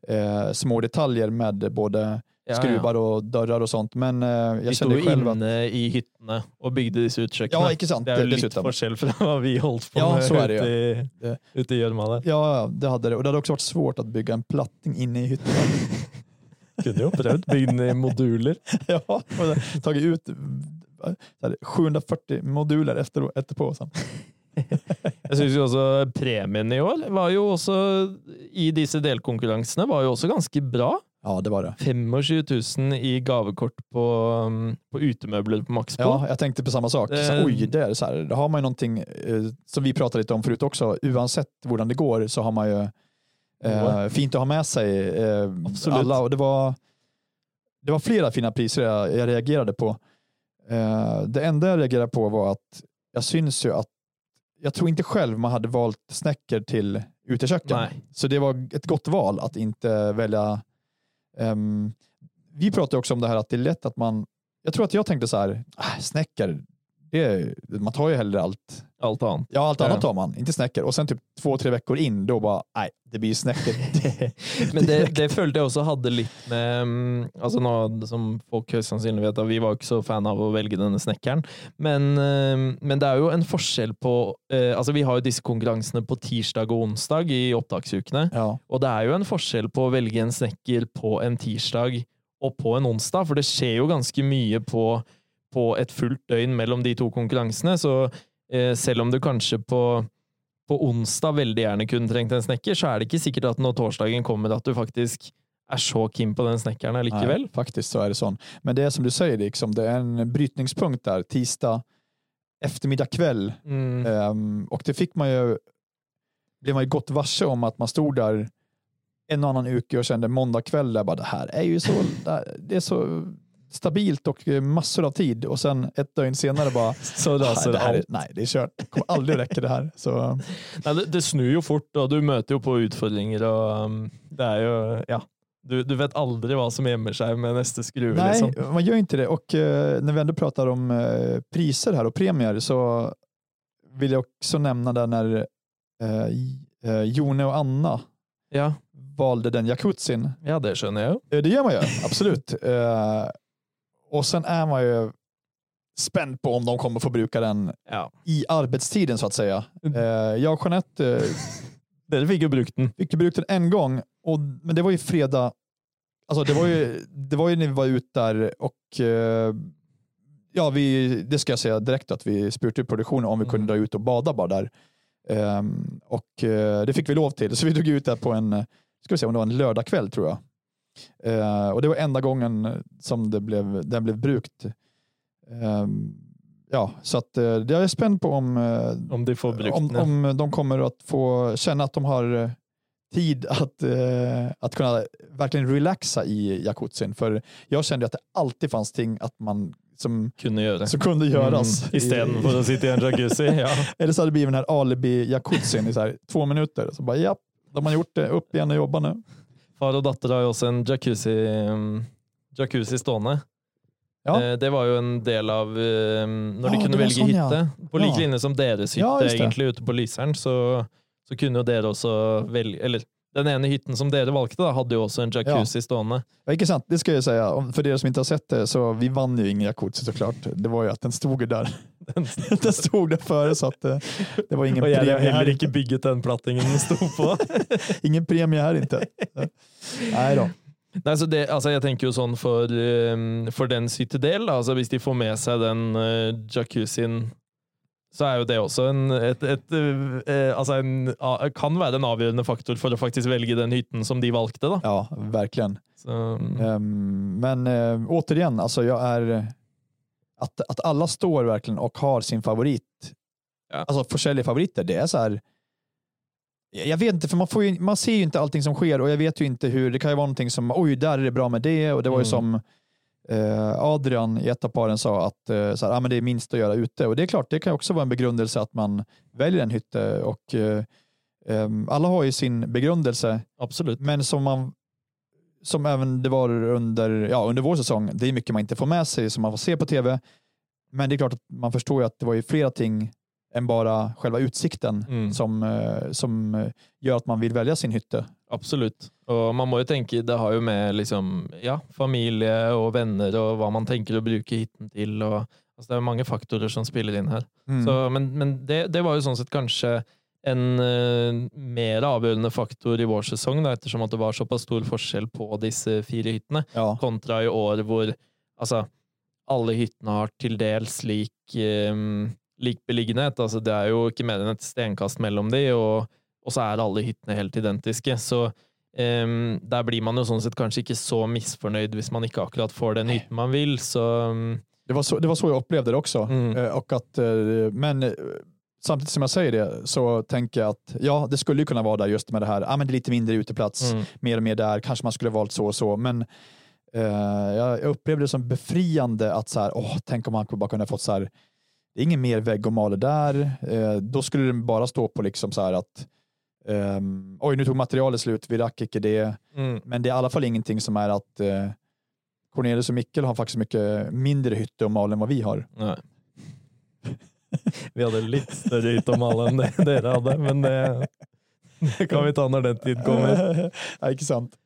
eh, små detaljer med både Ja, skruvar och dörrar och sånt. Men eh, Vi jag känner jo själv att inne i hyttene og bygde disse utekjøkkenene. Ja, ikke sant, Det det- litt dessuten. forskjell fra hva vi holdt på Ja, med så er det ute, i, Det- ute i gjørma der. Ja, det hade det. Och det hade också varit svårt att bygga en platting inne i hyttan. [laughs] Kunne jo prøvd. Bygd den i moduler. [laughs] ja, och tagit ut eh, så här, 740 moduler efter, efterpå. Sen. [laughs] Jeg syns jo også premien i år var jo også i disse delkonkurransene var jo også ganske bra. Ja, det var det. 25 000 i gavekort på, um, på utemøbler på Maxbo. Ja, jag tänkte på samma sak. Så, Eh. oj, det är så här. Då har man ju någonting eh, som vi pratade lite om förut också. Oavsett hur det går så har man ju eh, fint att ha med sig eh, alla. Och det, var, det var flera fina priser jag, jag reagerade på. Eh, det enda jag reagerade på var att jag syns ju att jag tror inte själv man hade valt snäcker till uteköken. Nej. Så det var ett gott val att inte välja. Um, vi pratade också om det här att det är lätt att man, jag tror att jag tänkte så här, ah, snäcker, det, är- man tar ju hellre allt. Alt annet. Ja, allt annat tar man, inte snäcker. Och sen typ två, tre veckor in, då bara, nej, det blir snäcker. [laughs] [laughs] Men det, det følte jeg også hadde litt med um, altså nå, Som folk høyst sannsynlig vet, at vi var ikke så fan av å velge denne snekkeren. Men, um, men det er jo en forskjell på eh, altså Vi har jo disse konkurransene på tirsdag og onsdag i opptaksukene. ja. Og det er jo en forskjell på å velge en snekker på en tirsdag og på en onsdag, for det skjer jo ganske mye på, på et fullt døgn mellom de to konkurransene. Så eh, selv om du kanskje på, på onsdag veldig gjerne kunne trengt en snekker, så er det ikke sikkert at når torsdagen kommer at du faktisk er så keen på den snekkeren allikevel. Nej, faktiskt så är det sån. Men det är som du säger, liksom, det är en brytningspunkt där, tisdag eftermiddag kväll. Mm. Ehm, och det fick man ju, blev man ju gott varse om att man stod där en och annan uke och kände måndag kväll där bara det här är ju så, det är så stabilt och massor av tid och sen ett dygn senare bara [laughs] Så nej, raser det här är, nej, det är kört. Det kommer aldrig räcka det här. Så, [laughs] Nei, det, det snur jo fort, og du møter jo på utfordringer, og um, det er jo Ja. Du, du vet aldri hva som gjemmer seg med neste skrue, nej, liksom. man gör inte det. Och eh, när vi ändå pratar om eh, priser här och premier så vill jag också nämna där när eh, eh, Jone och Anna Ja, valde den jacuzzin. ja, det skjønner jeg jo. Eh, Det gör man ju, absolut. [laughs] Och sen är man ju spänd på om de kommer få bruka den Ja. i arbetstiden så att säga. Eh, jag och Jeanette eh, [laughs] Dere fikk jo brukt den. fick ju bruka den en gång, och, men det var ju fredag. Alltså det var ju, det var ju när vi var ute där och eh, ja, vi, det ska jag säga direkt att vi spurtade produktionen om vi Mm. kunde dra ut och bada bara där. Ehm, och eh, det fick vi lov till, så vi drog ut där på en, ska vi se om det var en lördagkväll tror jag. Eh, och det var enda gången som det blev, den blev brukt. Ehm, ja, så att eh, jag är spänd på om, eh, Om de får brukt om, om de kommer att få känna att de har eh, tid att, eh, att kunna verkligen relaxa i jacuzzin. För jag kände att det alltid fanns ting att man som, Kunde göra. som kunde göras. Mm, Istället för att sitta i en jacuzzi. [laughs] Ja. Eller så hade det blivit den här alibi-jacuzzin i så här, två minuter. Så bara ja, de har gjort det, upp igen och jobba nu. Far och dotter har ju också en jacuzzi, um, jacuzzi stående. Ja. Eh, Det var ju en del av um, när Ja, de kunde välja sån, ja. hytte. På lik Ja. linje som deres hytte Ja, egentlig ute på Lyseren, så, så kunne jo dere også velge Eller den ene hytten som dere valgte, da, hadde jo också en jacuzzi stående. Ja, inte sant, det ska jag säga. För er som inte har sett det, så vi vann ju ingen jacuzzi såklart. Det var ju att den stod ju där. [laughs] den stod där före så att eh, det var ingen jeg premie heller ikke bygget den plattingen den sto på. [laughs] Ingen premie här inte. Nej då. Nei, så det, altså jeg tenker jo sånn for, um, for dens hyttedel, da, altså hvis de får med seg den uh, jacuzzien, så er jo det også en, et, et, uh, eh, altså en, a- kan være en avgjørende faktor for å faktisk velge den hytten som de valgte. Da. Ja, verkligen. Så, um, Ehm, men eh, återigen, alltså jag är att, att alla står verkligen och har sin favorit. Ja. Alltså försäljare favoriter, det är så här. Jag vet inte, för man, får ju, man ser ju inte allting som sker och jag vet ju inte hur, det kan ju vara någonting som, oj, där är det bra med det och det var ju Mm. som eh, Adrian i ett av paren sa att eh, så här, ah, men det är minst att göra ute och det är klart, det kan också vara en begrundelse att man väljer en hytte och ehm, alla har ju sin begrundelse absolutt. men som man som även det var under, ja, under vår säsong, det är mycket man inte får med sig som man får se på tv. Men det är klart att man förstår ju att det var ju flera ting än bara själva utsikten Mm. som, eh, som eh, gör att man vill välja sin hytte. Absolutt. Og man må jo tenke, det har jo med liksom, ja, familie og venner og hva man tenker å bruke hytten til. Og, altså det jo mange faktorer som spiller inn her. Mm. Så, men men det, det var jo sånn sett kanskje en eh, mer avgjørende faktor i vår sesong, da, ettersom at det var såpass stor forskjell på disse fire hyttene, Ja, kontra i år hvor altså, alle hyttene har til dels lik, eh, lik beliggenhet. Altså, det er jo ikke mer enn et stenkast mellom de, og, og så er alle hyttene helt identiske. Så eh, der blir man jo sånn sett kanskje ikke så misfornøyd hvis man ikke akkurat får den hytten man vil. Så mm, det, var så, det var så jag upplevde det också. Mm. Eh, Och att, eh, men samtidigt som jag säger det så tänker jag att ja, det skulle ju kunna vara där just med det här, ah, men det är lite mindre uteplats, mm. mer och mer där, kanske man skulle valt så och så, men eh, jag, upplevde det som befriande att så här, åh, tänk om man bara kunde fått så här, det är ingen mer vägg och maler där, eh, då skulle den bara stå på liksom så här att ehm, oj, nu tog materialet slut, vi rack inte det, Mm. men det är i alla fall ingenting som är att eh, Cornelius och Mikkel har faktiskt mycket mindre hytte och mal än vad vi har. Nei. [laughs] Vi hadde litt større hytte om alle enn det [laughs] dere hadde, men det, det kan vi ta når den tid kommer. [laughs] ja, inte sant.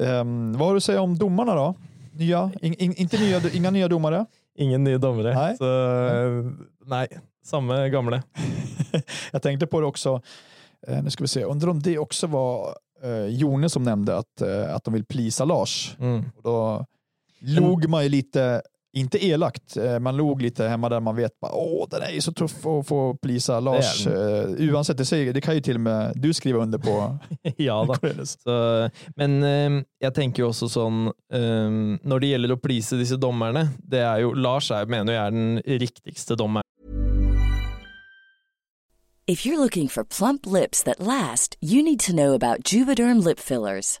Ehm, vad har du att säga om domarna då? Nya, in, in, inte nya, inga nya domare? Ingen nye dommere. Nei. Så eh, nei, samme gamle. Jag tänkte på det också, eh, nu ska vi se, undrar om det också var eh, Jone som nämnde att, eh, att de vill plisa Lars. Mm. Och då log man ju lite, inte elakt, eh, man log lite hemma där man vet, bara, åh den är ju så tuff att få plisa Lars. Eh, Oavsett, det, säger, det kan ju till och med du skriva under på. [laughs] Ja. Så, men eh, jeg tenker jo også sånn eh, Når det gjelder å please disse dommerne det er jo, Lars er, mener jeg er den riktigste dommeren. If you're looking for plump lips that last, you need to know about Juvederm lip fillers.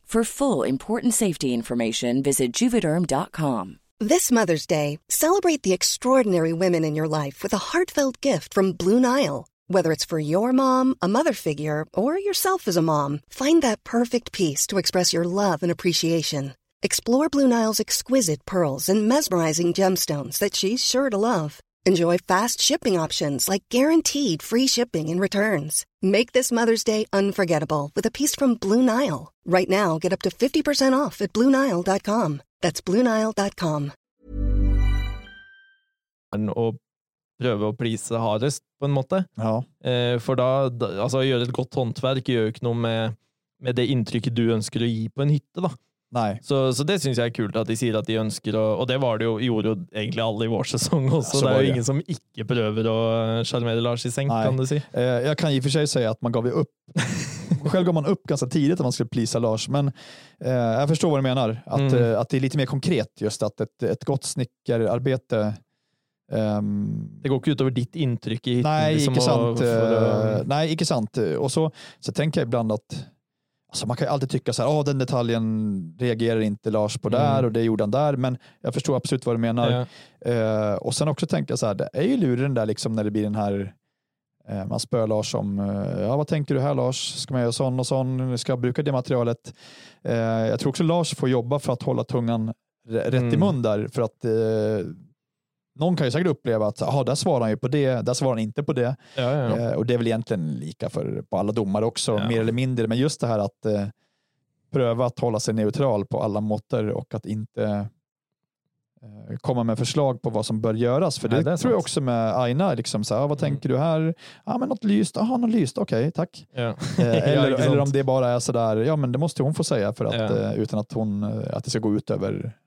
For full important safety information, visit juvederm.com. This Mother's Day, celebrate the extraordinary women in your life with a heartfelt gift from Blue Nile. Whether it's for your mom, a mother figure, or yourself as a mom, find that perfect piece to express your love and appreciation. Explore Blue Nile's exquisite pearls and mesmerizing gemstones that she's sure to love. Enjoy fast shipping options like guaranteed free shipping and returns. Make this Mother's Day unforgettable with a piece from Blue Nile. Right now, get up to 50% off at BlueNile.com. That's BlueNile.com. og prøve å please hardest, på en måte. Ja. Eh, For da, altså, gjøre et godt håndverk gjør jo ikke noe med, med det inntrykket du ønsker å gi på en hytte, da. Nei. Så, så det syns jeg er kult at de sier at de ønsker å Og det var det jo, gjorde jo egentlig alle i vår sesong også. Ja, det er jo det. ingen som ikke prøver å sjarmere Lars i senk, Nej. kan du si. Eh, jag kan i och för sig säga att man gav ju upp. [laughs] Själv gav man upp ganska tidigt att man skulle plisa Lars, men eh, jag förstår vad du menar. Att, Mm. eh, att det är lite mer konkret just att ett, ett gott snickararbete ehm, Det går ikke utover ditt inntrykk i hytten. Nej, liksom, ikke og- sant. for å- eh, nej, ikke sant. Och så, så tänker jag ibland att alltså man kan ju alltid tycka så här, oh, den detaljen reagerar inte Lars på där Mm. och det gjorde han där, men jag förstår absolut vad du menar. ja. Eh, och sen också tänka så här, det är ju luren där liksom när det blir den här eh, man spör Lars om, eh, ja vad tänker du här Lars, ska man göra sån och sån, ska jag bruka det materialet? Jag tror också Lars får jobba för att hålla tungan rätt i Mm. mun där, för att någon kan ju säkert uppleva att, aha, där svarar han ju på det, där svarar han inte på det. Ja, ja, ja. Eh, och det är väl egentligen lika för på alla domare också, mer eller mindre. Men just det här att eh, pröva att hålla sig neutral på alla måtter och att inte eh, komma med förslag på vad som bör göras. För det, Nej, det är tror jag också med Aina, liksom så här, "Ah, vad tänker du här? Ja, men något lyst, jaha, något lyst, okej, tack. Ja. Eh, [laughs] eller, eller om det bara är sådär, ja men det måste hon få säga för att, eh, utan att, hon, att det ska gå ut över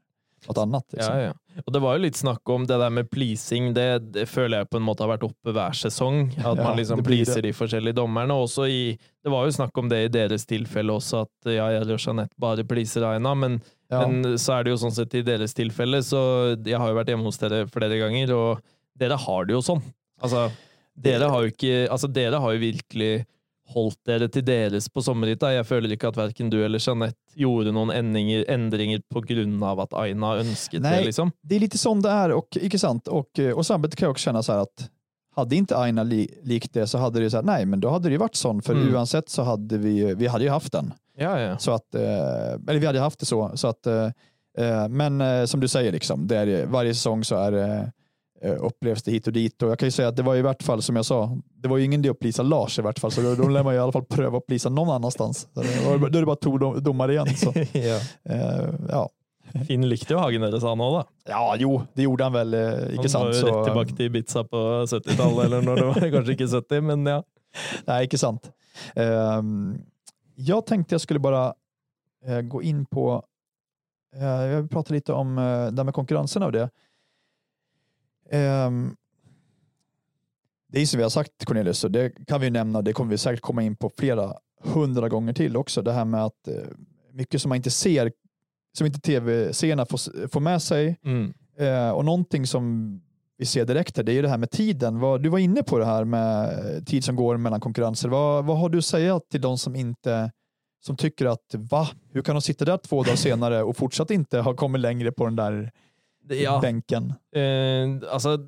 något annat. Liksom. Ja, ja. Og det var jo litt snakk om det der med pleasing. Det, det føler jeg på en måte har vært oppe hver sesong. At Ja, man liksom det. pleaser de forskjellige dommerne. Også i, det var jo snakk om det i deres tilfelle også, at ja, jeg og Jeanette bare pleaser Aina. Men, Ja. men så er det jo sånn sett i deres tilfelle, så jeg har jo vært hjemme hos dere flere ganger, og dere har det jo sånn. Altså, dere har Altså, dere har jo virkelig holdt dere til deres på sommerhytta. Jeg føler ikke at verken du eller Jeanette gjorde noen endringer, endringer på grunn av at Aina ønsket Nej. det, liksom. det är lite sån det är och icke sant. Och, eh, och samtidigt kan jag också känna så här att hade inte Aina li, likt det så hade det ju så här, nej men då hade det ju varit sån för Mm. oavsett så hade vi, vi hade ju haft den. Ja, ja. Så att, eh, eller vi hade haft det så. så att, eh, men som du säger, liksom, det är, varje säsong så är det upplevs det hit och dit. Och jag kan ju säga att det var i vart fall, som jag sa, det var ju ingen idé att plisa Lars i vart fall, så då, då lär man ju i alla fall pröva att plisa någon annanstans. Var- Då är det bara dom- domare igen. Så, [laughs] ja. eh, ja. Finn likte jo Hagen deres, han òg, da. ja, jo, det gjorde han väl, eh, Han var sant. jo Så, rett tilbake til Ibiza på 70-tallet, eller når det var. Kanskje ikke 70, men ja. [laughs] Nej, icke sant. Ehm, jag tänkte jag skulle bara eh, gå in på, eh, jag prata lite om uh, det här med konkurrensen av det. Ehm, det är som vi har sagt Cornelius, och det kan vi nämna, det kommer vi säkert komma in på flera hundra gånger till också, det här med att eh, mycket som man inte ser, som inte tv-searna får, får med sig, Mm. Eh, och någonting som vi ser direkt här, det är ju det här med tiden. Vad, du var inne på det här med eh, tid som går mellan konkurrenser. Vad, vad har du att säga till de som inte som tycker att va, hur kan de sitta där två dagar senare och fortsatt inte ha kommit längre på den där Ja, bänken? eh, altså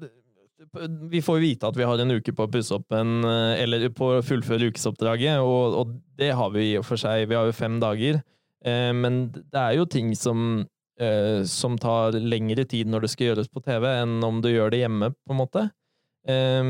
Vi får jo vite at vi har en uke på å pusse opp en eh, Eller på å fullføre ukesoppdraget, og, og det har vi i og for seg. Vi har jo fem dager. Eh, men det er jo ting som eh, som tar lengre tid når det skal gjøres på TV, enn om du gjør det hjemme, på en måte. Eh,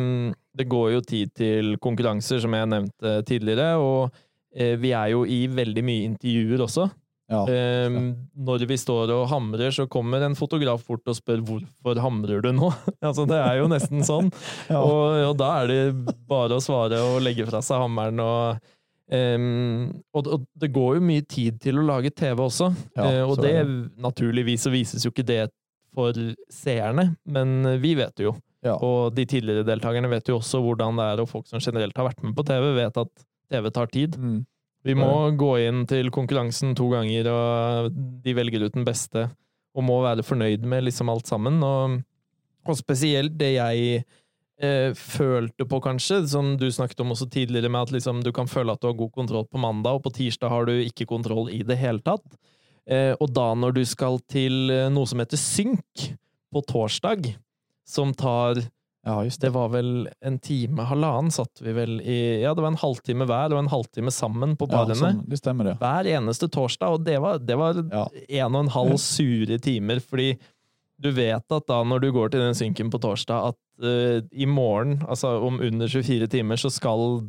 det går jo tid til konkurranser, som jeg nevnte tidligere, og eh, vi er jo i veldig mye intervjuer også. Ja. Ehm, når vi står og hamrer, så kommer en fotograf bort og spør hvorfor hamrer du nå? [laughs] altså, det er jo nesten sånn. [laughs] Ja. og, og da er det bare å svare og legge fra seg hammeren. Og, ehm, og, og det går jo mye tid til å lage TV også, Ja, Eh, og det, naturligvis så vises jo ikke det for seerne, men vi vet det jo. Ja. Og de tidligere deltakerne vet jo også hvordan det er, og folk som generelt har vært med på TV, vet at TV tar tid. Mm. Vi må gå inn til konkurransen to ganger, og de velger ut den beste, og må være fornøyd med liksom alt sammen. Og, og spesielt det jeg eh, følte på, kanskje, som du snakket om også tidligere, med at liksom, du kan føle at du har god kontroll på mandag, og på tirsdag har du ikke kontroll i det hele tatt. Eh, og da når du skal til eh, noe som heter synk på torsdag, som tar Ja, just det. Det var vel en time, halvannen satt vi vel i Ja, det var en halvtime hver og en halvtime sammen på Ja, barene. sånn, det stemmer det. Hver eneste torsdag, og det var, det var Ja. en og en halv [laughs] sure timer, fordi du vet at da når du går til den synken på torsdag, at eh, i morgen, altså om under 24 timer, så skal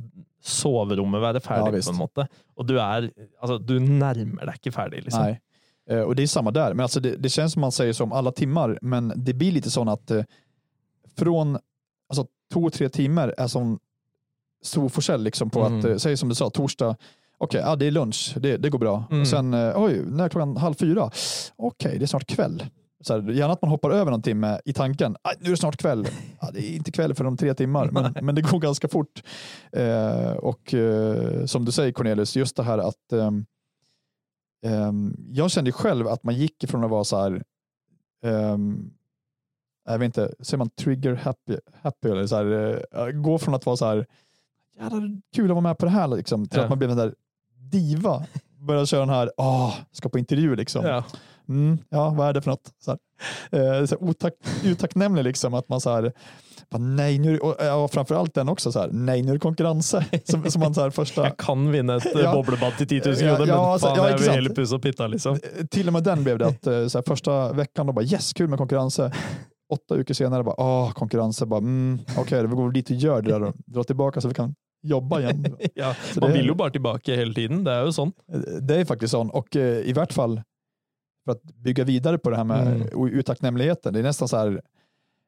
soverommet være Ja, ferdig, visst. på en måte. Og du er Altså, du nærmer deg ikke ferdig, liksom. Nej. Eh, Och det är samma där. Men alltså det, det känns som man säger som alla timmar, men det blir lite sån att eh, från alltså, två, tre timmar är som stor forsell liksom på Mm. att, eh, säg som du sa, torsdag, okej, ja, det är lunch, det, det går bra. Mm. Och sen, eh, oj, när är klockan halv fyra? Okej, det är snart kväll. Så här, gärna att man hoppar över någon timme i tanken, "Aj, nu är det snart kväll. Ja, det är inte kväll för de tre timmar, men, [laughs] men det går ganska fort. Eh, och eh, som du säger Cornelius, just det här att ehm, jag kände själv att man gick ifrån att vara så här, ehm, jag vet inte, säger man trigger happy, happy eller så här, eh, gå från att vara så här, jävlar kul att vara med på det här liksom, till Ja. att man blev en där diva. Började köra den här, åh, ska på intervju liksom. Ja. Mm, ja, vad är det för något? Så här, eh, så här, otack, utacknämlig liksom, att man så här, bara, nej nu, och, ja, och framförallt den också så här, nej nu är det konkurrens. [laughs] Som, som man så här första, Jeg kan vinne et eh, Ja. boblebad til 10 000 Ja, kroner, ja, men ja, jeg ikke vil sant? heller pusse opp hytta, liksom. Eh, till och med den blev det att eh, så här, första veckan då bara yes, kul med konkurrens. Åtta veckor senare bara, åh, konkurrens. Bara, mm, Okej, vi går dit och gör det där och drar tillbaka så vi kan jobba igen. [laughs] Ja, Så man det- vil jo bare tilbake hele tiden. Det er jo sånn. Det är faktiskt sån och eh, i vart fall för att bygga vidare på det här med Mm. utacknämligheten. Det är nästan så här,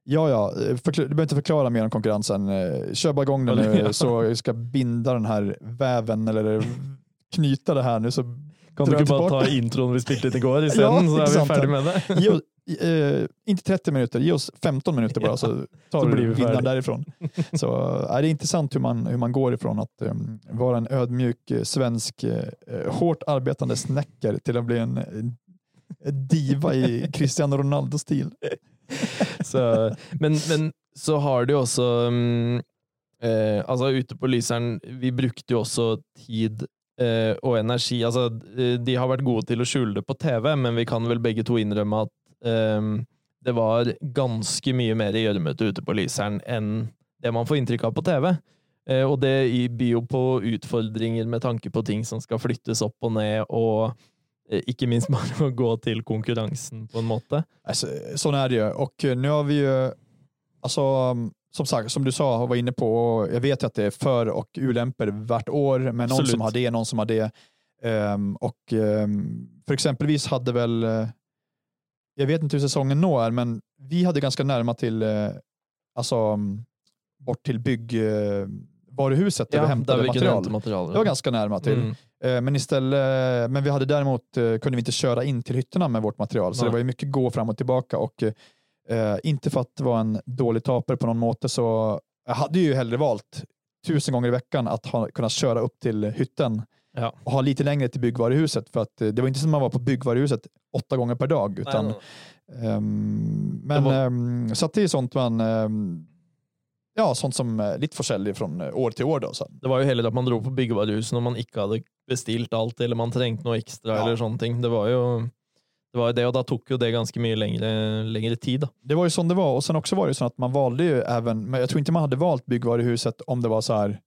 ja ja, eh, du behöver inte förklara mer om konkurrensen. Eh, Kör bara igång den nu Ja. [laughs] så jag ska binda den här väven eller [laughs] knyta det här nu så Kan du bare tillbaka. ta introen vi spilte inn i går isteden, Ja, så ikke vi ja. med det? Eh, inte 30 minuter, ge oss 15 minuter bara så tar Så du vinnaren därifrån. Så är det är intressant hur man, hur man går ifrån att eh, vara en ödmjuk eh, svensk eh, hårt arbetande snäcker till att bli en, en diva i [laughs] Cristiano Ronaldo-stil. Så, men, men så har jo også mm, eh, Altså, ute på Lyseren, vi brukte jo også tid eh, og energi Altså, eh, de har vært gode til å skjule det på TV, men vi kan vel begge to innrømme at eh, det var ganske mye mer gjørmete ute på Lyseren enn det man får inntrykk av på TV. Eh, og det byr jo på utfordringer med tanke på ting som skal flyttes opp og ned, og eh, ikke minst [laughs] bare å gå til konkurransen, på en måte. Alltså, sån är det ju. Och eh, nu har vi ju, alltså, um, som sagt, som du sa och var inne på, och jag vet att det är för och ulämpor vart år, men någon Absolut. som har det, någon som har det. Ehm, och ehm, för exempelvis hade väl, jag vet inte hur säsongen nå är, men vi hade ganska närma till, eh, alltså um, bort till byggvaruhuset där vi Ja, hämtade der vi material. hente materialer. Det var ganska närma till. Mm. Eh, Men istället, men vi hade däremot, eh, kunde vi inte köra in till hytterna med vårt material, så Nej. det var ju mycket gå fram och tillbaka och eh, inte för att vara en dålig tapare på någon måte så jag hade ju hellre valt tusen gånger i veckan att ha, kunna köra upp till hytten Ja. och ha lite längre till byggvaruhuset för att eh, det var inte som att man var på byggvaruhuset åtta gånger per dag utan Nej, ehm, men var- ehm, så att det är sånt man ehm, ja, sånt som eh, lite försäljer från eh, år till år då. Så. Det var jo heller at man dro på byggevarehuset når man ikke hadde bestilt alt, eller man trengte noe ekstra, Ja. eller sånne ting. Det var jo det, var det, og da tok jo det ganske mye lengre, lengre tid. da. Det var ju som det var och sen också var det så att man valde ju även, men jag tror inte man hade valt byggvaruhuset om det var så här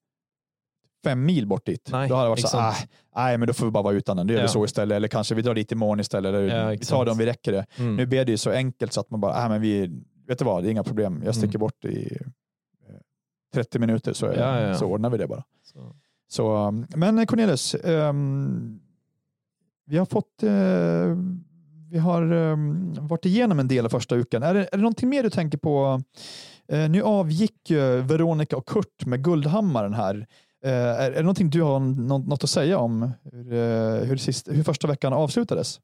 fem mil bort dit. Nej, då hade det varit så exakt. "Ah, nej men då får vi bara vara utan den, det gör Ja. vi så istället. Eller kanske vi drar dit imorgon istället, eller Ja, vi tar det om vi räcker det. Mm. Nu blev det ju så enkelt så att man bara, nej men vi, vet du vad, det är inga problem. Jag sticker Mm. bort i eh, 30 minuter så, är, Ja, så ordnar vi det bara. Så. Så, um, men Cornelis, ehm, vi har fått eh, vi har um, varit igenom en del av första uken. Är det, är det någonting mer du tänker på? Eh, nu avgick uh, Veronica och Kurt med Guldhammaren här. Eh, är, det någonting du har nå- något att säga om hur, eh, hur, sist, hur första veckan avslutades?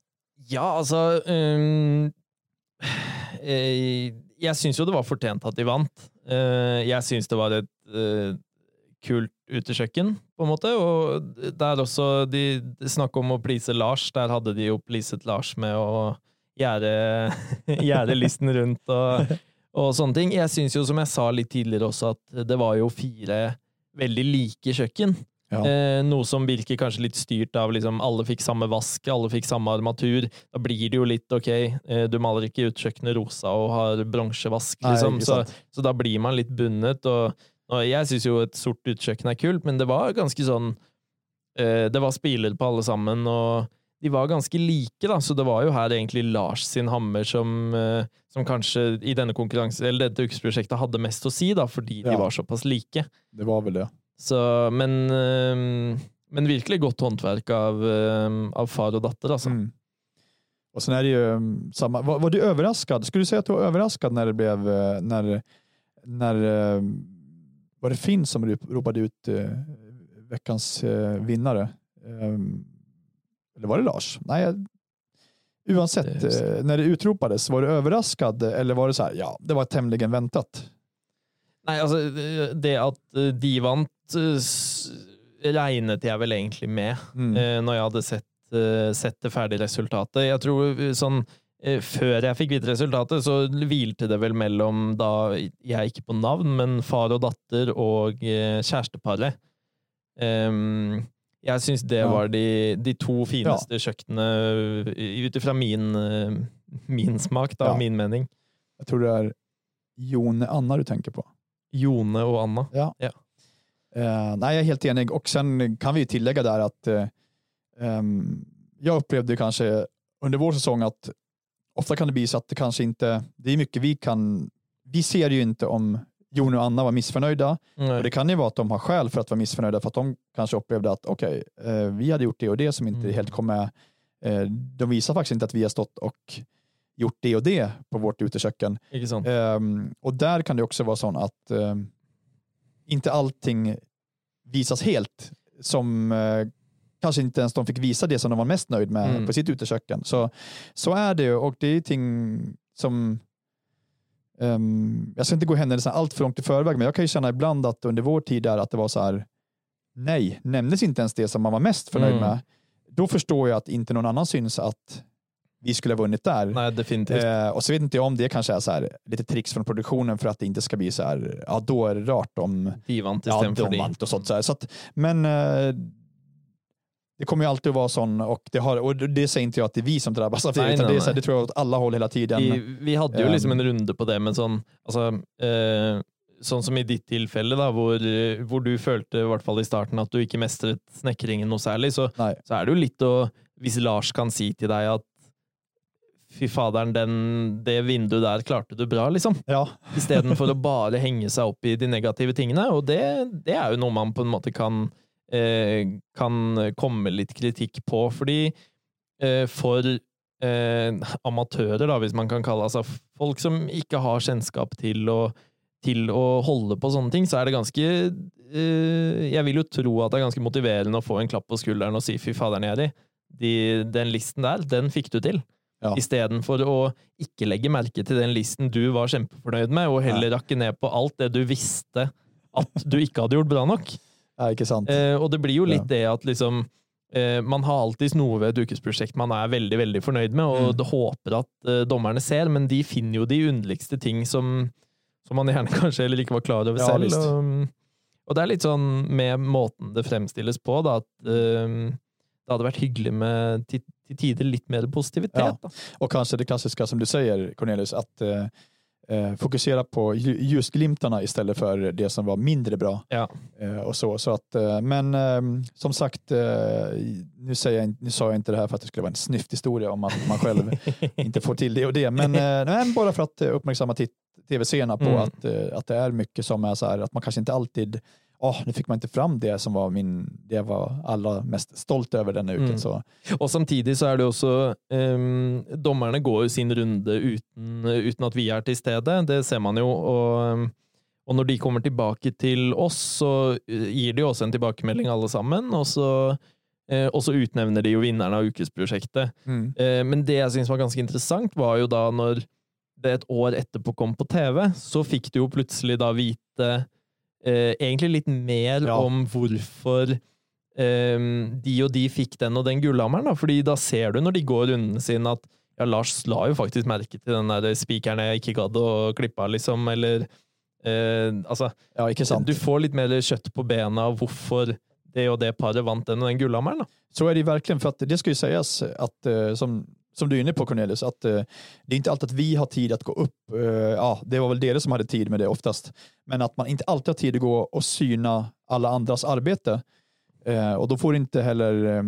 Ja, altså ehm, eh, Jeg syns jo det var fortjent at de vant. Eh, jeg syns det var et eh, kult utekjøkken, på en måte. Og der også de, de Snakk om å please Lars. Der hadde de jo pleaset Lars med å gjerde, gjerde listen [laughs] rundt og, [laughs] og sånne ting. Jeg syns jo, som jeg sa litt tidligere også, at det var jo fire veldig like kjøkken. Ja. Eh, noe som virker kanskje litt styrt av liksom alle fikk samme vask, alle fikk samme armatur. Da blir det jo litt ok, eh, du maler ikke ut kjøkkenet rosa og har bronsevask, liksom. Så, så da blir man litt bundet. Og, og jeg syns jo et sort utekjøkken er kult, men det var ganske sånn eh, Det var spiler på alle sammen, og de var ganske like, da, så det var jo her egentlig Lars sin hammer som, eh, som kanskje i denne konkurranse, eller dette ukesprosjektet hadde mest å si, da, fordi de Ja. var såpass like. Det var väl det. Så, men, eh, men virkelig godt håndverk av, eh, av far og datter, altså. Mm. Och sen är det ju um, samma. Var, var du överraskad? Skulle du säga att du var överraskad när det blev, eh, när, när var det Finn som rop- ropade ut eh, veckans vinnare? Eller var det Lars? Nej, jag- oavsett, Just eh, när det utropades, var du överraskad eller var det så här, ja, det var tämligen väntat? Nei, altså, det at eh, de vant, eh, regnet jeg vel egentlig med, Mm. når jeg hadde sett, sett det ferdige resultatet. Jeg tror eh, Før jeg fikk vite resultatet, så hvilte det vel mellom da jeg ikke på navn, men far og datter og kjæresteparet. Ehm, jeg syns det Ja. var de, de to fineste kjøkkenene eh, ut ifra min, eh, min smak, da, Ja. og min mening. Jag tror det är Jone Anna du tänker på. Jone og Anna. Eh, nej, jag är helt enig. Och sen kan vi ju tillägga där att eh, ehm, jag upplevde kanske under vår säsong att ofta kan det bli så att det kanske inte, det är mycket vi kan, vi ser ju inte om Jon och Anna var missförnöjda. Och det kan ju vara att de har skäl för att vara missförnöjda för att de kanske upplevde att okej, eh, vi hade gjort det och det som inte Mm. helt kom med. Eh, de visar faktiskt inte att vi har stått och gjort det och det på vårt uteköken. Ehm, och där kan det också vara så att ehm, inte allting visas helt som eh, kanske inte ens de fick visa det som de var mest nöjd med Mm. på sitt uteköken. Så, så är det och det är ting som ehm, jag ska inte gå händelserna allt för långt i förväg, men jag kan ju känna ibland att under vår tid där att det var så här, nej, nämndes inte ens det som man var mest förnöjd Mm. med. Då förstår jag att inte någon annan syns att vi skulle ha vunnit där. Nei, definitivt. Eh, och så vet inte jag om det kanske är så här, lite tricks från produktionen för att det inte ska bli så här, ja då är det rart om De vant ja, och sånt. Så. Så att, men eh, det kommer ju alltid att vara sånn och det, har, och det säger inte jag att det är vi som drabbas av det, Nej, utan nej, det, är så här, det tror jag åt alla håll hela tiden. Vi, vi hadde jo Um, liksom en runde på det, men sånn altså, eh, Sånn som i ditt tilfelle, da, hvor, hvor du følte, i hvert fall i starten, at du ikke mestret snekringen noe særlig, så, Nei. så er det jo litt å Hvis Lars kan si til deg at fy faderen, den, det vinduet der klarte du bra, liksom. Ja, Istedenfor å bare henge seg opp i de negative tingene. Og det, det er jo noe man på en måte kan, kan komme litt kritikk på, fordi eh, for eh, amatører, da, hvis man kan kalle altså folk som ikke har kjennskap til å, til å holde på sånne ting, så er det ganske eh, Jeg vil jo tro at det er ganske motiverende å få en klapp på skulderen og si 'fy faderen, Jerry', de, den listen der, den fikk du til. Ja. Istedenfor å ikke legge merke til den listen du var kjempefornøyd med, og heller rakke ned på alt det du visste at du ikke hadde gjort bra nok. Ja, ikke sant. Eh, og det blir jo litt Ja. det at liksom eh, Man har alltids noe ved et ukesprosjekt man er veldig veldig fornøyd med, og Mm. det håper at eh, dommerne ser, men de finner jo de underligste ting som, som man gjerne [laughs] kanskje heller ikke var klar over Ja, selv. Og, og det er litt sånn med måten det fremstilles på, da, at eh, det hadde vært hyggelig med til, til tider litt mer positivitet. Ja. Da. Och kanske det klassiska som du säger Cornelius, att eh, fokusera på ju- ljusglimtarna istället för det som var mindre bra. Ja. Eh, och så, så att, eh, men eh, som sagt, eh, nu, säger jag, nu sa jag inte det här för att det skulle vara en snyfthistoria om att man själv [laughs] inte får till det och det, men, eh, men bara för att eh, uppmärksamma tv-seerna på Mm. att, eh, att det är mycket som är så här, att man kanske inte alltid Åh, nu fick man inte fram det som var min, det jag var allra mest stolt över denna uken. Mm. Så, Og samtidig så er det også ehm, Dommerne går jo sin runde uten, uten at vi er til stede, det ser man jo. Og, ehm, og når de kommer tilbake til oss, så eh, gir de også en tilbakemelding alle sammen. Og så, eh, og så utnevner de jo vinneren av ukesprosjektet. mm. Eh, Men det jeg syns var ganske interessant, var jo da når det et år etterpå kom på TV, så fikk du jo plutselig da vite eh, egentlig litt mer Ja. om hvorfor eh, de og de fikk den og den gullhammeren. da, fordi da ser du når de går runden sin at ja, Lars la jo faktisk merke til den der spikeren jeg ikke gadd å klippe av, liksom, eller eh, Altså, Ja, ikke sant. du får litt mer kjøtt på bena av hvorfor det och det paret vant den och den guldhammaren. Så är det verkligen, för att det ska ju sägas att eh, som, som du är inne på Cornelius, att eh, det är inte alltid att vi har tid att gå upp. Eh, ja, det var väl det som hade tid med det oftast. Men att man inte alltid har tid att gå och syna alla andras arbete. Eh, och då får inte heller eh,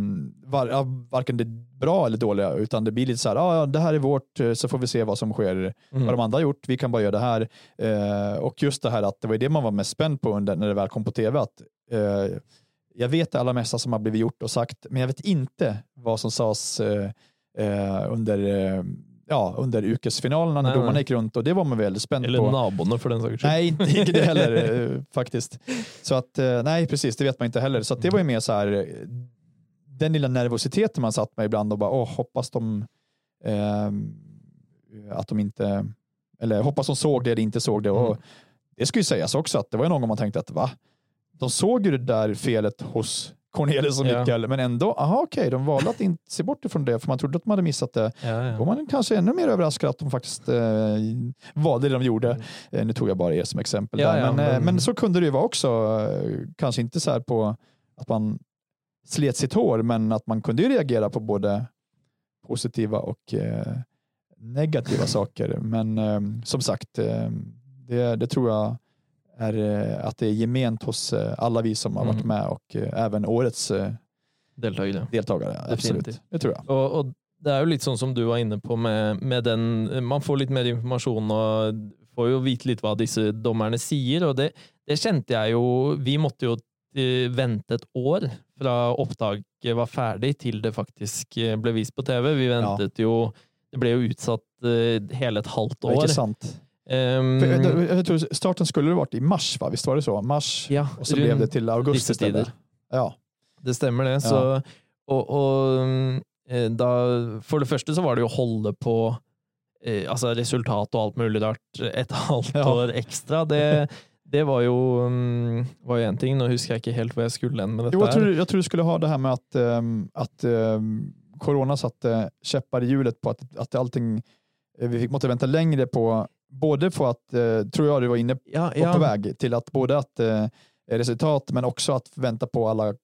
var, varken det bra eller dåliga, utan det blir lite så här, ah, ja, det här är vårt, eh, så får vi se vad som sker, Mm. vad de andra har gjort, vi kan bara göra det här. Eh, och just det här att det var det man var mest spänd på under, när det väl kom på tv, att eh, jag vet det allra mesta som har blivit gjort och sagt, men jag vet inte vad som sades eh, under, eh, ja, under yrkesfinalerna när domarna gick runt och det var man väldigt spänd Eller på. naborna för den sakens skull. Nej, inte, inte det heller eh, [laughs] faktiskt. Så att, eh, nej, precis, det vet man inte heller. Så det var ju mer så här, den lilla nervositeten man satt med ibland och bara, åh, hoppas de, eh, att de inte, eller hoppas de såg det eller inte såg det. Och Mm. det ska ju sägas också att det var ju någon gång man tänkte att, va? De såg ju det där felet hos Cornelius och Ja. Mikael, men ändå, aha okej, de valde att inte se bort ifrån det, för man trodde att de hade missat det. Ja, Då ja. var man kanske ännu mer överraskad att de faktiskt eh, valde det de gjorde. Eh, nu tog jag bara er som exempel. Mm. Ja, där. ja, men, eh, men- men så kunde det ju vara också. Eh, kanske inte så här på att man slet sitt hår, men att man kunde ju reagera på både positiva och eh, negativa saker. Men eh, som sagt, det, det tror jag är eh, att det är gement hos eh, alla vi som har varit Mm. med och eh, även årets Deltagare. deltagare. Absolut, det tror jag. Och, och det är ju lite sånn som du var inne på med, med den Man får litt mer informasjon og får jo vite litt hva disse dommerne sier. Og det, det kjente jeg jo Vi måtte jo eh, vente et år fra opptaket var ferdig til det faktisk eh, ble vist på TV. Vi ventet jo Det ble jo utsatt eh, hele et halvt Ja, år. Inte sant. Ehm, För, jag, jag tror starten skulle det varit i mars, va? visst var det så? Mars ja, och så blev det till augusti istället. Ja, Det stemmer det. Så, og, og eh, da, for det første så var det jo å holde på eh, altså resultat og alt mulig rart et [laughs] halvt Ja. år ekstra. Det, det var jo mm, var jo en ting. Nå husker jeg ikke helt hvor jeg skulle hen med dette. jo, jag, tror, jag tror du skulle ha det här med att, ehm, att ehm, corona satte käppar i hjulet på att, att allting, eh, vi fick, måste vänta längre på, både på att, eh, tror jag du var inne på, ja, på väg, till att både att eh, resultat men också att vänta på alla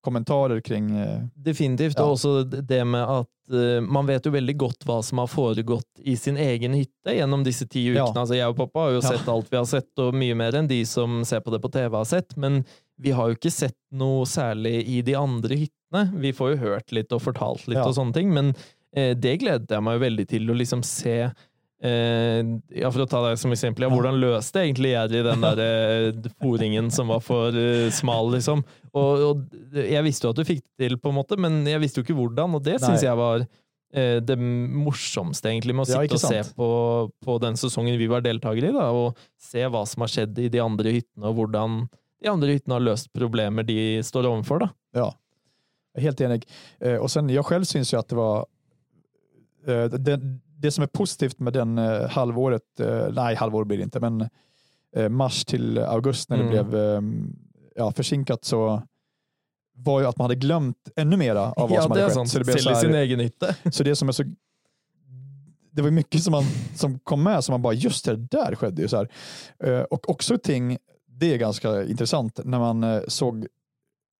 kommentarer kring eh, Definitivt. Ja. Og også det med at eh, man vet jo veldig godt hva som har foregått i sin egen hytte gjennom disse ti Ja. ukene. Altså, jeg og pappa har jo Ja. sett alt vi har sett, og mye mer enn de som ser på det på TV har sett. Men vi har jo ikke sett noe særlig i de andre hyttene. Vi får jo hørt litt og fortalt litt Ja. sånne ting, men det gledet jeg meg jo veldig til å liksom se ja, For å ta deg som eksempel, ja, hvordan løste egentlig Jerry den der eh, foringen som var for eh, smal, liksom? Og, og jeg visste jo at du fikk det til, på en måte, men jeg visste jo ikke hvordan, og det syns jeg var eh, det morsomste egentlig med å sitte ikke og se på, på den sesongen vi var deltakere i, da, og se hva som har skjedd i de andre hyttene, og hvordan de andre hyttene har løst problemer de står overfor. da. Ja, jag helt enig. Eh, och sen jag själv syns ju att det var eh, det, det som är positivt med den eh, halvåret, eh, nej halvår blir det inte, men eh, mars till augusti när det Mm. blev eh, ja, försinkat så var ju att man hade glömt ännu mera av vad ja, som hade skett. Så det, blev så, i sin här, egen hytte. [laughs] så det som är så det var mycket som, man, som kom med som man bara, just det där skedde ju så här. Och också ting, det är ganska intressant, när man såg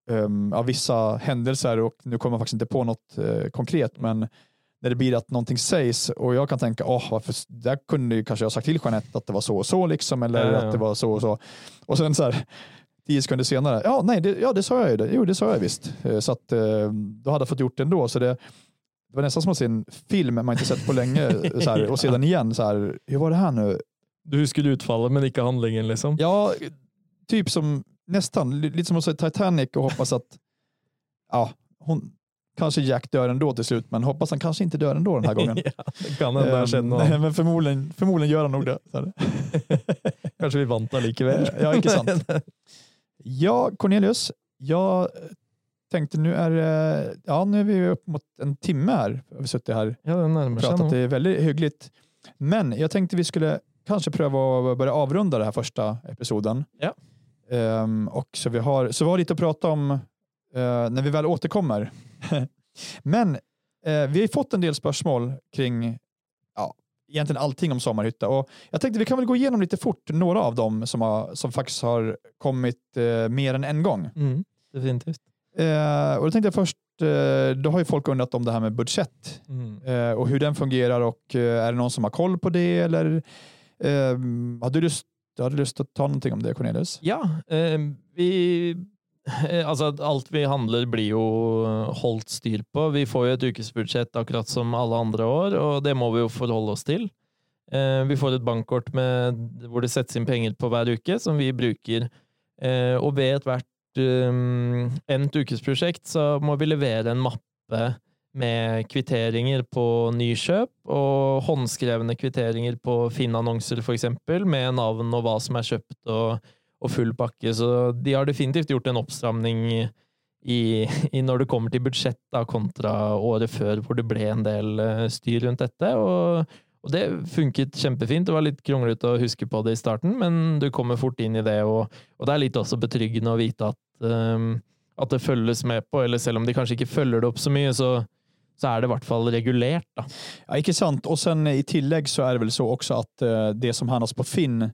um, vissa händelser och nu kommer man faktiskt inte på något eh, konkret, men när det blir att någonting sägs och jag kan tänka, åh, varför, där kunde ju kanske jag sagt till Jeanette att det var så och så, liksom, eller Ja, ja. att det var så och så. Och sen så här, tio sekunder senare, ja, nej, det, ja, det sa jag ju, jo, det sa jag visst. Eh, Så att eh, då hade jag fått gjort det ändå. Så det, det var nästan som att se en film man inte sett på länge [laughs] så här, och sedan igen, så här, hur var det här nu? Du husker utfallet, men ikke handlingen, liksom. Ja, typ som nästan li- lite som att se Titanic och hoppas att ja, hon kanske Jack dör ändå till slut, men hoppas han kanske inte dör ändå den här [laughs] gången. ja, kan har Ehm, noe. nej, annet. men förmodligen, förmodligen gör han nog det. [laughs] Kanskje vi vant allikevel. Ja, ikke sant. [laughs] Ja, Cornelius, jag tänkte nu är, eh, ja, nu är vi upp mot en timme här. Har vi suttit här Ja, och pratat. Det är väldigt hyggligt. Men jag tänkte vi skulle kanske pröva att börja avrunda den här första episoden. Ja. Ehm, och så vi har, så vi har lite att prata om eh, när vi väl återkommer. Men eh, vi har ju fått en del spörsmål kring ja, egentligen allting om sommarhytta. Och jag tänkte vi kan väl gå igenom lite fort några av dem som, har, som faktiskt har kommit eh, mer än en gång. Mm. definitivt. Eh, och då tänkte jag först, eh, då har ju folk undrat om det här med budget Mm. eh, och hur den fungerar och eh, är det någon som har koll på det eller hade du lust, du hade lust att ta någonting om det Cornelius? Ja, eh, vi [laughs] Altså, alt vi handler blir jo holdt styr på. Vi får jo et ukesbudsjett akkurat som alle andre år, og det må vi jo forholde oss til. Eh, vi får et bankkort med, hvor det settes inn penger på hver uke, som vi bruker. Eh, och og ved ethvert um, eh, endt ukesprosjekt så må vi levere en mappe med kvitteringer på nykjøp, og håndskrevne kvitteringer på Finn-annonser, for eksempel, med navn og hva som er kjøpt, og, og full pakke. Så de har definitivt gjort en oppstramning i, i når det kommer til budsjett, da, kontra året før, hvor det ble en del eh, styr rundt dette. Og, og det funket kjempefint. Det var litt kronglete å huske på det i starten, men du kommer fort inn i det, og, og det er litt også betryggende å vite at, um, at det følges med på, eller selv om de kanskje ikke følger det opp så mye, så, så er det i hvert fall regulert. Da. Ja, ikke sant. Och sen i tillägg så är det väl så också att uh, eh, det som handlas på Finn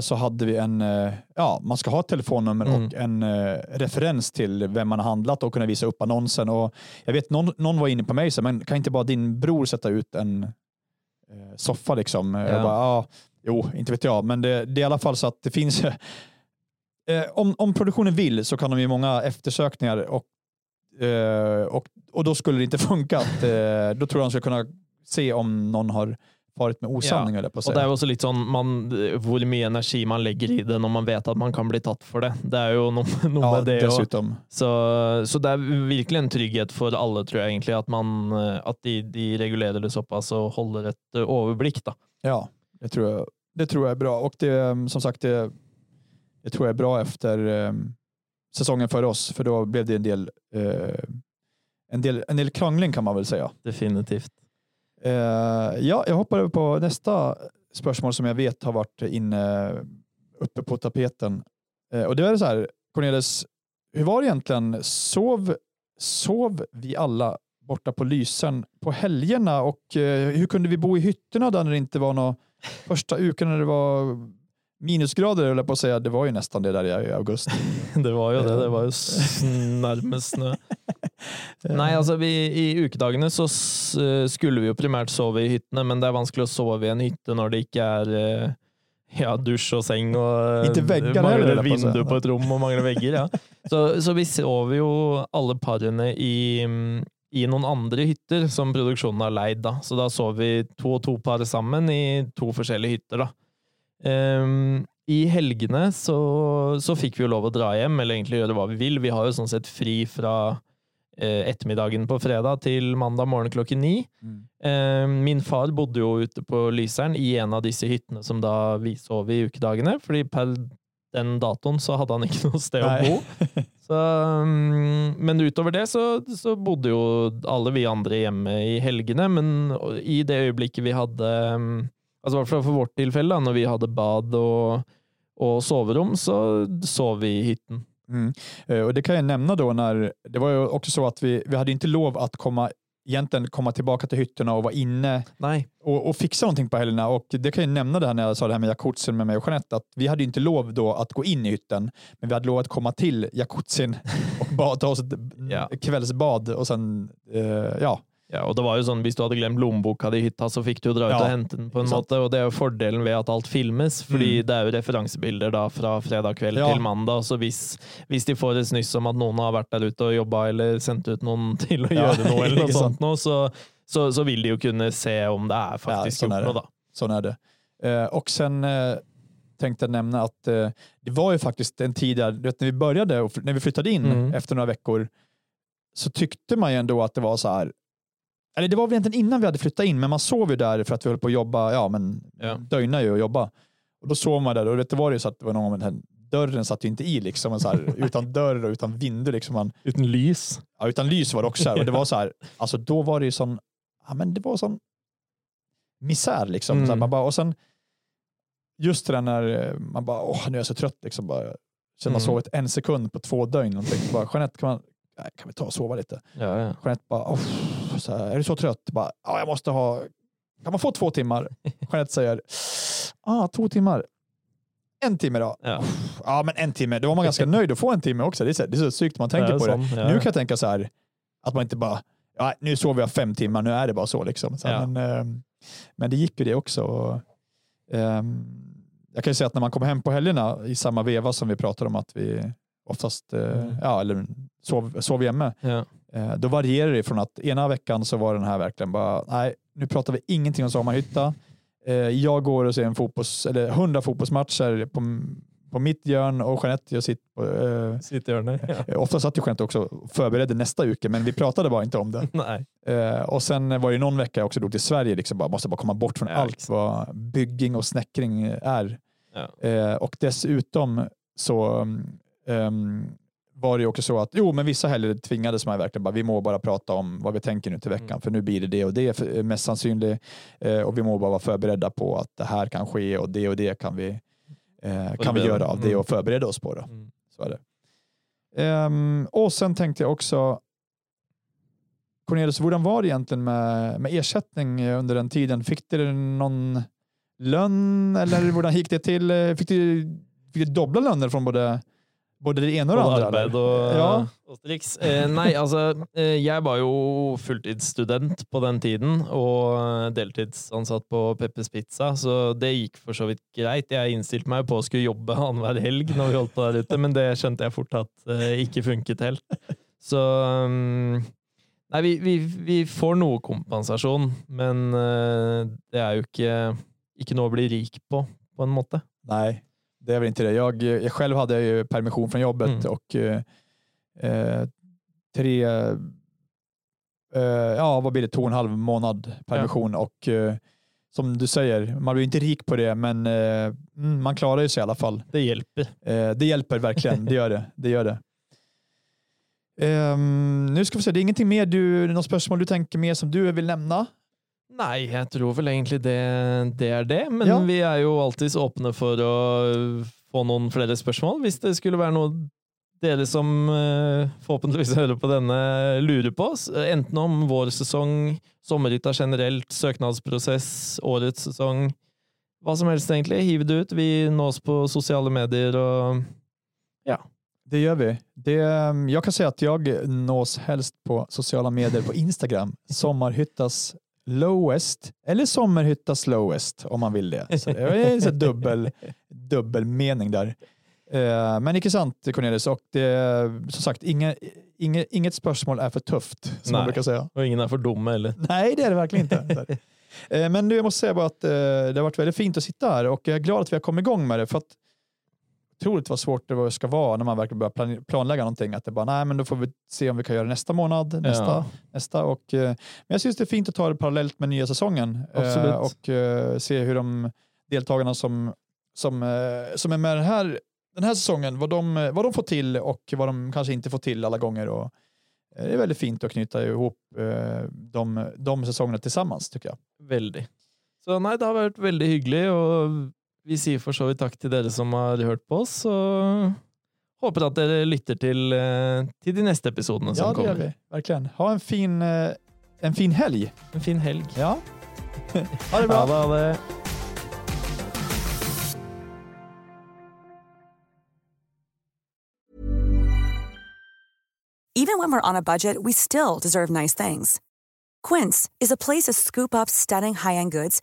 så hade vi en, eh, ja, man ska ha ett telefonnummer Mm. och en eh, referens till vem man har handlat och kunna visa upp annonsen. Och jag vet någon, någon var inne på mig så men kan inte bara din bror sätta ut en eh, soffa liksom? Jag Ja. bara, ja, jo, inte vet jag, men det, det är i alla fall så att det finns [laughs] Eh, om, om produktionen vill så kan de ju många eftersökningar och, eh, och, och då skulle det inte [laughs] funka. Att, eh, då tror jag de ska kunna se om någon har farit med osanning. eller på att Og det er säga. jo også litt sånn man, hvor mye energi man legger i det når man vet at man kan bli tatt for det. Det er jo noe, noe Ja, med det òg. Så, så det er virkelig en trygghet for alle, tror jeg egentlig, at, man, eh, at de, de regulerer det såpass og holder et eh, overblikk. da. Ja, det tror, jag, det tror jag är bra. Och det, eh, som sagt, det, det tror jag är bra efter eh, säsongen för oss, för då blev det en del, eh, en del, en del krangling kan man väl säga. Definitivt. Eh, ja, jag hoppar över på nästa spörsmål som jag vet har varit inne uppe på tapeten. Eh, och det är så här, Cornelis, hur var det egentligen? Sov, sov vi alla borta på Lysen på helgerna och eh, hur kunde vi bo i hytterna där när det inte var några första uken när det var minusgrader, eller på att säga. Det var ju nästan det där i augusti. [laughs] Det var jo det. Det var jo s- nærmest snø. [laughs] Nei, altså vi, I ukedagene så s- skulle vi jo primært sove i hyttene, men det er vanskelig å sove i en hytte når det ikke er eh, ja, dusj og seng og Ikke vegger mangler si. vindu på et rom og mangler vegger. Ja. [laughs] Så, så vi sover jo alle parene i, i noen andre hytter som produksjonen har leid. Da. Så da sover vi to og to par sammen i to forskjellige hytter. da. Ehm, I helgene så, så fikk vi jo lov å dra hjem, eller egentlig gjøre hva vi vil. Vi har jo sånn sett fri fra eh, ettermiddagen på fredag til mandag morgen klokken ni. Ehm, min far bodde jo ute på Lyseren i en av disse hyttene som da vi sov i ukedagene, fordi per den datoen så hadde han ikke noe sted å bo. [laughs] Så, mm, men utover det så, så bodde jo alle vi andre hjemme i helgene, men i det øyeblikket vi hadde mm, Altså i hvert fall for vårt tilfelle, da, når vi hadde bad og, og soverom, så sov vi i hytten. Mm. Eh, Och det kan jag nämna då när, det var ju också så att vi, vi hade inte lov att komma, egentligen komma tillbaka till hytterna och vara inne och, och fixa någonting på helgerna. Och det kan jag nämna det här när jag sa det här med jacuzzin med mig och Jeanette, att vi hade inte lov då att gå in i hytten, men vi hade lov att komma till jacuzzin och bad, ta oss ett Ja. kvällsbad och sen, eh, ja, Ja, og det var jo sånn, Hvis du hadde glemt lommeboka di i hytta, så fikk du jo dra ut Ja, og hente den. på en måte, og Det er jo fordelen ved at alt filmes, fordi Mm. det er jo referansebilder da fra fredag kveld Ja. til mandag. Så hvis, hvis de får et snyss om at noen har vært der ute og jobba, eller sendt ut noen [laughs] til å Ja, gjøre noe, eller noe sånt, nå, så, så, så vil de jo kunne se om det er faktisk sånn er gjort noe, da. sån är det. Eh, och sen eh, tänkte nämna att eh, det var ju faktiskt en tid där, vet, när vi började, och när vi flyttade in Mm. efter några veckor, så tyckte man ju ändå att det var så här, eller det var väl egentligen innan vi hade flyttat in, men man sov ju där för att vi höll på att jobba, ja men Ja. dögna ju och jobba. Och då sov man där och det var ju så att det var någon gång, den dörren satt ju inte i liksom, så här, [laughs] utan dörr och utan vindu liksom. Man, Uten lys. Ja, utan lys var det också. Här. Och det var så här, [laughs] alltså då var det ju sån, ja men det var sån misär liksom. Mm. Så här, man bara, och sen just det där när eh, man bara, åh nu är jag så trött liksom. Bara, sen man Mm. sovit en sekund på två dygn. Någonting. Bara, Jeanette, kan, man, kan vi ta och sova lite? Ja, ja. Jeanette bara, åh, så här, är du så trött? Bara, ja, jag måste ha, kan man få två timmar? [laughs] Jeanette säger, ah, två timmar. en timme då. Ja. Ja, men en timme. Då var man ganska [laughs] nöjd att få en timme också. Det är så, det är så sykt man tänker Ja, på det. sån, ja. Nu kan jag tänka så här, att man inte bara, ja, nu sover jag fem timmar, nu är det bara så. Liksom. så Ja. men, ehm, men det gick ju det också. Och, ehm, jag kan ju säga att när man kommer hem på helgerna i samma veva som vi pratar om att vi oftast eh, Mm. ja, eller sov, sov hemma, Ja. Eh, Då varierar det från att ena veckan så var den här verkligen bara, nej, nu pratar vi ingenting om sommarhytta. Eh, Jag går och ser en fotbolls, eller 100 fotbollsmatcher på, på mitt hjörn och Jeanette sitter på, eh, Sitt hörnet. Ja. eh, ofta satt ju Jeanette också och förberedde nästa uke, men vi pratade bara inte om det. [laughs] Nej. Eh, och sen var det någon vecka jag också drog till Sverige, liksom bara, måste bara komma bort från Ja, allt exakt. vad bygging och snäckring är. Ja. Eh, och dessutom så ehm, var det ju också så att jo, men vissa helger tvingades man verkligen bara, vi må bara prata om vad vi tänker nu till veckan, Mm. för nu blir det det och det för, mest sannsynligt eh, och vi må bara vara förberedda på att det här kan ske och det och det kan vi, eh, kan vi göra av det Mm. och förbereda oss på. Då. Mm. Så är det. Ehm, och sen tänkte jag också Cornelius, hur var det egentligen med, med ersättning under den tiden? Fick du någon lön eller hur gick det till? Fick du, fick du dubbla löner från både, både det ena och det andra? arbeid og, Ja. og triks. Eh, nei, altså, eh, jeg var jo fulltidsstudent på den tiden, og deltidsansatt på Peppers Pizza, så det gikk for så vidt greit. Jeg innstilte meg på å skulle jobbe annenhver helg når vi holdt på der ute, men det skjønte jeg fort at eh, ikke funket helt. Så um, Nei, vi, vi, vi får noe kompensasjon, men eh, det er jo ikke, ikke noe å bli rik på, på en måte. Nej, det är väl inte det. Jag, jag själv hade ju permission från jobbet Mm. och eh, eh, tre, eh, ja vad blir det, två och en halv månad permission och eh, som du säger, man blir inte rik på det men eh, mm, man klarar ju sig i alla fall. Det hjelper. Eh, det hjälper verkligen, det gör det. det, gör det. Ehm, nu ska vi se, det är ingenting mer du, något spörsmål du tänker mer som du vill nämna? Nei, jeg tror vel egentlig det, det er det. Men Ja. vi er jo alltids åpne for å få noen flere spørsmål, hvis det skulle være noe dere som eh, forhåpentligvis hører på denne, lurer på. S- Enten om vår sesong, sommerhytta generelt, søknadsprosess, årets sesong. Hva som helst, egentlig. Hiv det ut. Vi nås på sosiale medier og Det gör vi. Det, ehm, jag kan säga att jag nås helst på sociala medier på Instagram. Sommarhyttas lowest eller Sommarhyttas lowest om man vill det. Så det är en dubbel, [laughs] dubbel mening där. Eh, Men icke sant Cornelius och det, som sagt inget, inget, inget spörsmål är för tufft som man Nej. brukar säga. Og ingen er for dumme heller. Nej, det är det verkligen inte. [laughs] Eh, Men jag måste säga bara att eh, det har varit väldigt fint att sitta här och jag är glad att vi har kommit igång med det för att otroligt vad svårt det ska vara när man verkligen börjar plan- planlägga någonting. Att det bara, nej men då får vi se om vi kan göra nästa månad, nästa, Ja. nästa. Och, eh, men jag syns det är fint att ta det parallellt med nya säsongen eh, Absolut. och eh, se hur de deltagarna som, som, som är med den här, den här säsongen, vad de, vad de får till och vad de kanske inte får till alla gånger. Och, det är väldigt fint att knyta ihop de, de säsongerna tillsammans tycker jag. Veldig. Så nei, det har vært veldig hyggelig, og vi sier for så vidt takk til dere som har hørt på oss, og håper at dere lytter til, eh, til de neste episodene som Ja, det gör kommer. vi. Verkligen. Ha en fin, eh, en fin helg. En fin helg. Ja. [laughs] ha det bra. Ha det. Ha det. Even when we're on a budget, we still deserve nice things. Quince is a place to scoop up stunning high-end goods